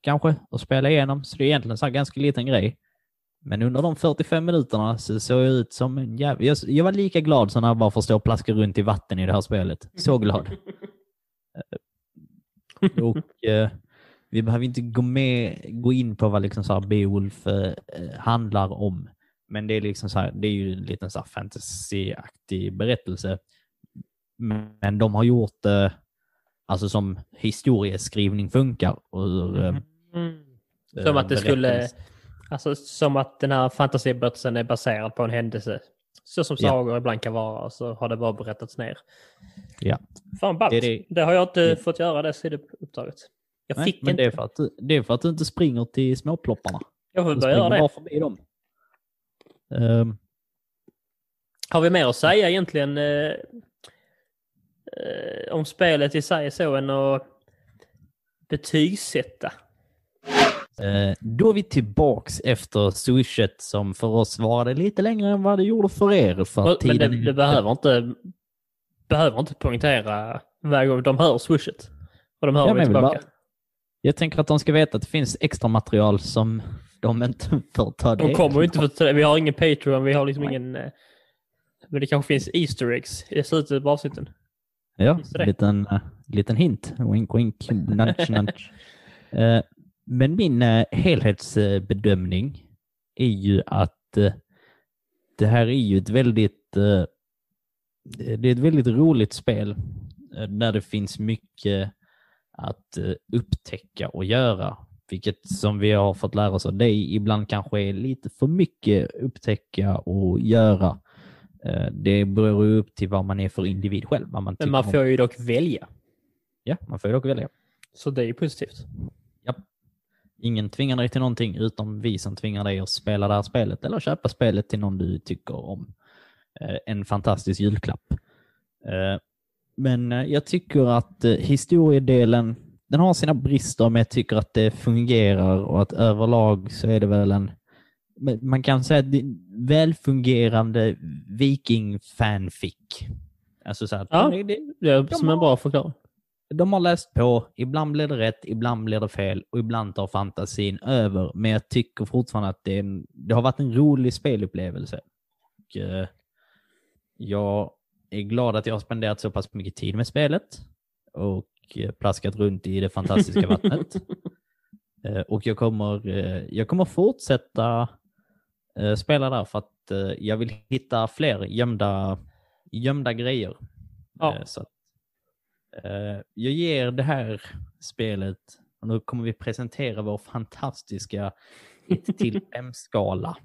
Speaker 2: kanske att spela igenom, så det är egentligen så här ganska liten grej. Men under de 45 minuterna så såg jag ut som en jävla... Jag, jag var lika glad som när jag bara får stå och plaska runt i vatten i det här spelet. Så glad. Eh, och eh, vi behöver inte gå, med, gå in på vad liksom så här Beowulf eh, eh, handlar om. Men det är liksom så här, det är ju en liten fantasyaktig berättelse. Men de har gjort det alltså som historieskrivning funkar. Och, hur, eh,
Speaker 1: Som att det skulle, alltså som att den här fantasiberättelsen är baserad på en händelse. Så som
Speaker 2: Ja.
Speaker 1: sagor ibland kan vara, så har det bara berättats ner.
Speaker 2: Ja.
Speaker 1: Fan ballt.
Speaker 2: Det
Speaker 1: Det,
Speaker 2: det-
Speaker 1: har jag inte
Speaker 2: det-
Speaker 1: fått göra det sidouppdraget. Jag
Speaker 2: Nej,
Speaker 1: fick
Speaker 2: men
Speaker 1: inte.
Speaker 2: det är, för att, det är för att du inte springer till småplopparna.
Speaker 1: Jag får börja göra det.
Speaker 2: bara förbi dem. Ehm,
Speaker 1: Har vi mer att säga egentligen eh, om spelet i sig så än att betygsätta?
Speaker 2: Eh, då är vi tillbaks efter swishet som för oss varade lite längre än vad det gjorde för er. För
Speaker 1: Men det,
Speaker 2: tiden...
Speaker 1: det behöver inte behöver inte poängtera varje gång de hör swishet. Och de hör
Speaker 2: Ja,
Speaker 1: vi tillbaka.
Speaker 2: bara- Jag tänker att de ska veta att det finns extra material som de inte får ta del
Speaker 1: De kommer inte
Speaker 2: av.
Speaker 1: för Vi har ingen Patreon, vi har liksom
Speaker 2: Nej.
Speaker 1: ingen... eh, Men det kanske finns Easter eggs i slutet på avsnitten.
Speaker 2: Ja, liten, uh, liten hint. Wink, wink, nudge, nudge. Eh, men min uh, helhetsbedömning är ju att eh, det här är ju ett väldigt, eh, det är ett väldigt roligt spel eh, där det finns mycket att eh, upptäcka och göra. vilket som vi har fått lära oss av dig, ibland kanske är lite för mycket upptäcka och göra. Eh, Det beror ju upp till vad man är för individ själv. Man
Speaker 1: Men man
Speaker 2: om.
Speaker 1: får ju dock välja.
Speaker 2: Ja, man får ju dock välja.
Speaker 1: Så det är ju positivt.
Speaker 2: Ingen tvingar dig till någonting utom vi som tvingar dig att spela det här spelet eller köpa spelet till någon du tycker om. Eh, En fantastisk julklapp. Eh, Men jag tycker att historiedelen, den har sina brister men jag tycker att det fungerar och att överlag så är det väl en, man kan säga att det är en välfungerande viking-fanfic. Alltså så att
Speaker 1: Ja.
Speaker 2: det, det,
Speaker 1: Det är
Speaker 2: De
Speaker 1: som en
Speaker 2: har-
Speaker 1: bra förklaring.
Speaker 2: de har läst på, ibland blir det rätt, ibland blir det fel och ibland tar fantasin över. Men jag tycker fortfarande att det, är en, det har varit en rolig spelupplevelse. Och, eh, jag är glad att jag har spenderat så pass mycket tid med spelet och eh, plaskat runt i det fantastiska vattnet. Eh, och jag kommer, eh, jag kommer fortsätta spela där för att eh, jag vill hitta fler gömda, gömda grejer.
Speaker 1: Ja.
Speaker 2: Eh, Så att, eh, jag ger det här spelet, och nu kommer vi presentera vår fantastiska 1 till 5-skala.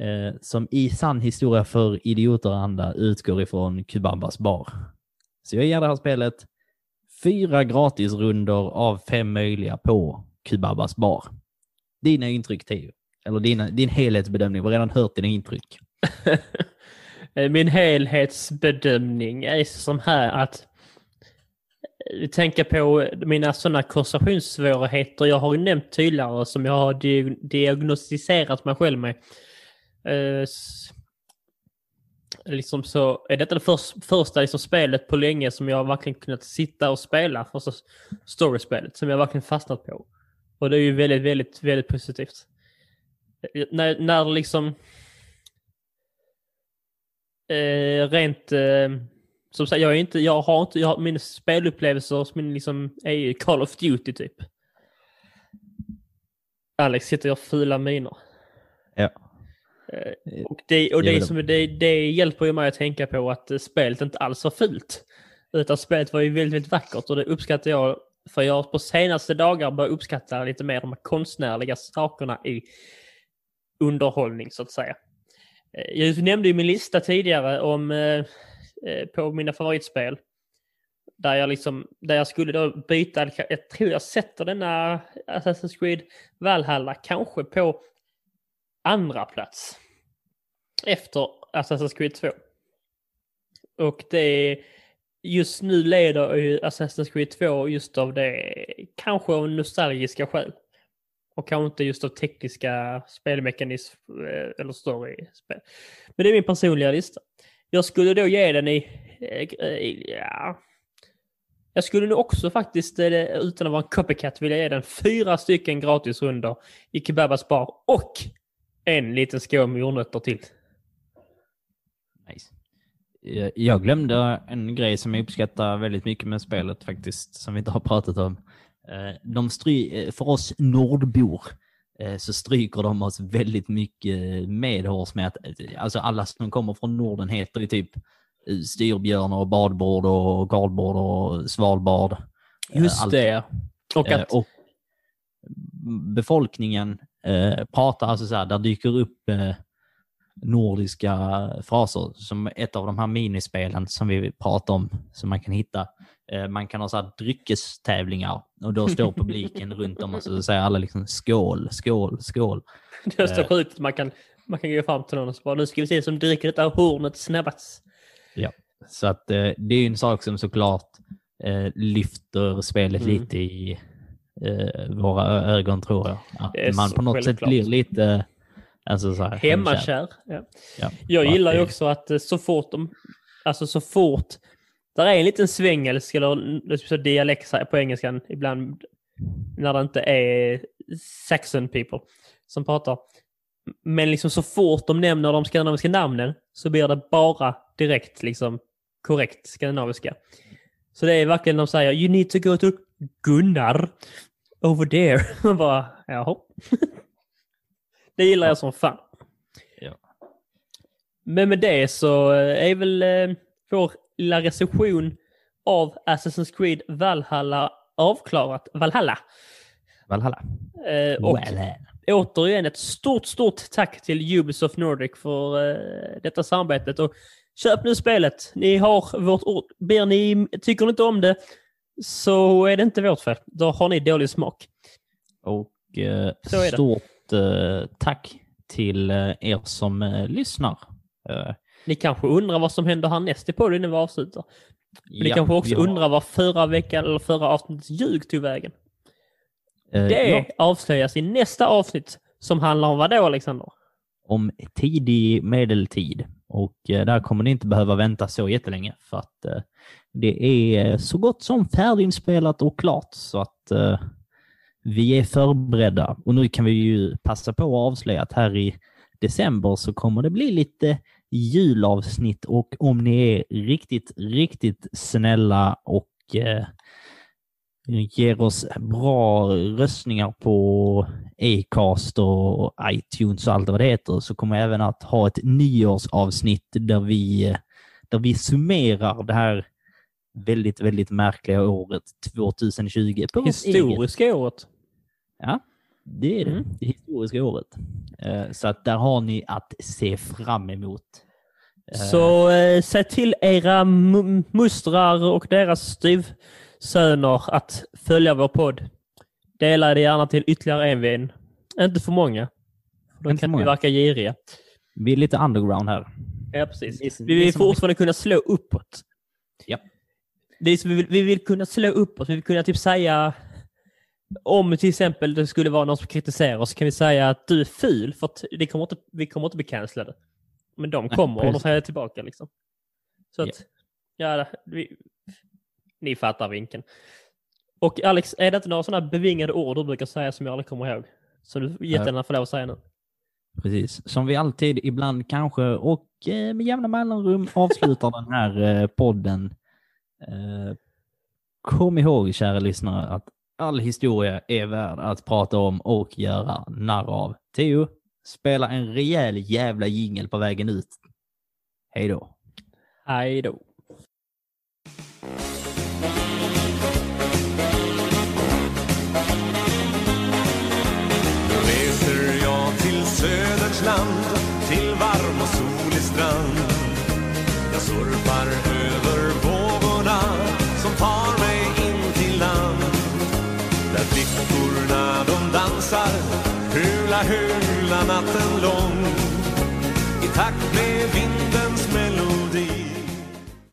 Speaker 2: Eh, som i sann historia för idioter och andra utgår ifrån Kubambas bar. Så jag ger det här spelet fyra gratisrundor av fem möjliga på Kubabas bar. Dina intryck Teo? Eller din, din helhetsbedömning, vi har redan hört dina intryck.
Speaker 1: Eh, min helhetsbedömning är som här att eh, tänka på mina sådana koncentrationssvårigheter jag har ju nämnt tydligare som jag har diagnostiserat mig själv med. Eh, liksom så är detta det första liksom spelet på länge som jag verkligen kunnat sitta och spela, första storyspelet som jag verkligen fastnat på. Och det är ju väldigt, väldigt, väldigt positivt. När, när liksom eh, rent... Eh, som sagt, jag är inte, jag har inte, jag har, mina spelupplevelser min liksom, är ju Call of Duty typ. Alex sitter och gör fula miner.
Speaker 2: Ja.
Speaker 1: Eh, och det, och det, som, det, det hjälper ju mig att tänka på att eh, spelet inte alls var fult. Utan spelet var ju väldigt, väldigt vackert och det uppskattar jag. För jag har på senaste dagar börjat uppskatta lite mer de konstnärliga sakerna i underhållning så att säga. Eh, jag nämnde ju min lista tidigare om eh, eh, på mina favoritspel. Där jag liksom, där jag skulle då byta, jag tror jag sätter denna Assassin's Creed Valhalla kanske på andra plats. Efter Assassin's Creed 2. Och det just nu leder ju Assassin's Creed 2 just av det, kanske av nostalgiska skäl. Och kanske inte just av tekniska spelmekanism eh, eller story-spel. Men det är min personliga lista. Jag skulle då ge den i, eh, i ja, jag skulle nog också faktiskt, eh, utan att vara en copycat, vilja ge den fyra stycken gratisrundor i Kebabas bar och en liten skål med jordnötter till.
Speaker 2: Nice. Jag glömde en grej som jag uppskattar väldigt mycket med spelet faktiskt, som vi inte har pratat om. Eh, De stry eh, för oss nordbor eh, så stryker de oss väldigt mycket medhårs med att alltså alla som kommer från Norden heter ju typ styrbjörn och badbord och kardbord och svalbard.
Speaker 1: Just
Speaker 2: allt.
Speaker 1: det. Och att,
Speaker 2: och befolkningen pratar alltså så här, där dyker upp nordiska fraser som ett av de här minispelen som vi pratar om som man kan hitta. Eh, man kan ha så här dryckestävlingar och då står publiken runt om och så säger alla liksom skål, skål, skål.
Speaker 1: det är så
Speaker 2: eh.
Speaker 1: sjukt att man kan, man kan gå fram till någon och så bara nu ska vi se som dricker detta hornet snabbast.
Speaker 2: Så att eh, det är ju en sak som såklart lyfter spelet
Speaker 1: Mm.
Speaker 2: lite i våra ögon tror jag. Att man på något sätt
Speaker 1: självklart.
Speaker 2: blir lite alltså, så här,
Speaker 1: Hemmakär. Ja.
Speaker 2: Ja,
Speaker 1: Jag gillar ju också att så fort de, alltså så fort, där är en liten svengelsk eller dialekt på engelskan ibland när det inte är saxon people som pratar. Men liksom så fort de nämner de skandinaviska namnen så blir det bara direkt liksom korrekt skandinaviska. Så det är verkligen de säger you need to go to Gunnar over there. Man bara, jaha. det gillar jag som fan.
Speaker 2: Ja.
Speaker 1: Men med det så eh, är väl eh, vår lilla recension av Assassin's Creed Valhalla avklarat. Valhalla.
Speaker 2: Valhalla.
Speaker 1: Eh, och
Speaker 2: Valhalla.
Speaker 1: återigen ett stort, stort tack till Ubisoft Nordic för eh, detta samarbetet. Och köp nu spelet. Ni har vårt ord. Ber ni, tycker ni inte om det så är det inte vårt fel. Då har ni dålig smak.
Speaker 2: Och eh,
Speaker 1: Så är det.
Speaker 2: stort eh, tack till eh, er som eh, lyssnar. Eh,
Speaker 1: Ni kanske undrar vad som händer härnäst i podden när vi avslutar. Men ni
Speaker 2: ja,
Speaker 1: kanske också
Speaker 2: har-
Speaker 1: undrar vad förra veckan eller förra avsnittets ljug tog vägen.
Speaker 2: eh,
Speaker 1: Det
Speaker 2: ja,
Speaker 1: avslöjas i nästa avsnitt som handlar om vad då, Alexander?
Speaker 2: om tidig medeltid. Och eh, där kommer ni inte behöva vänta så jättelänge för att eh, det är så gott som färdiginspelat och klart så att eh, vi är förberedda. Och nu kan vi ju passa på att avslöja att här i december så kommer det bli lite julavsnitt och om ni är riktigt, riktigt snälla och eh, ger oss bra röstningar på Acast och iTunes och allt vad det heter så kommer jag även att ha ett nyårsavsnitt där vi, där vi summerar det här väldigt, väldigt märkliga året 2020 på vårt eget.
Speaker 1: Historiska året.
Speaker 2: Ja, det är det.
Speaker 1: Mm.
Speaker 2: Det historiska året. Eh, Så att där har ni att se fram emot. Eh,
Speaker 1: Så eh, säg till era mu- mustrar och deras styvsöner att följa vår podd. Dela det gärna till ytterligare en vän. Inte för många. Då
Speaker 2: Inte
Speaker 1: kan vi
Speaker 2: många.
Speaker 1: verka giriga.
Speaker 2: Vi är lite underground här.
Speaker 1: Ja, precis. Vi vill fortfarande kunna slå uppåt.
Speaker 2: Ja.
Speaker 1: Det är vi, vill, vi vill kunna slå uppåt. Vi vill kunna typ säga om till exempel det skulle vara någon som kritiserar oss kan vi säga att du är ful för att det kommer inte, vi kommer inte bli cancellade. Men de kommer och de säger tillbaka liksom. Så att, ja, vi, ni fattar vinkeln. Och Alex, är det inte några sådana bevingade ord du brukar säga som jag aldrig kommer ihåg? Som du jättegärna får lov att säga nu.
Speaker 2: Precis. Som vi alltid, ibland kanske, och eh, med jämna mellanrum avslutar den här eh, podden. Eh, Kom ihåg, kära lyssnare, att all historia är värd att prata om och göra narr av. Theo, spela en rejäl jävla jingel på vägen ut. Hej då.
Speaker 1: Hej då.
Speaker 4: Reser jag till Söderns land, till varm och solig strand. Jag surfar över vågorna som tar dansar hula hula natten lång. I takt med vinden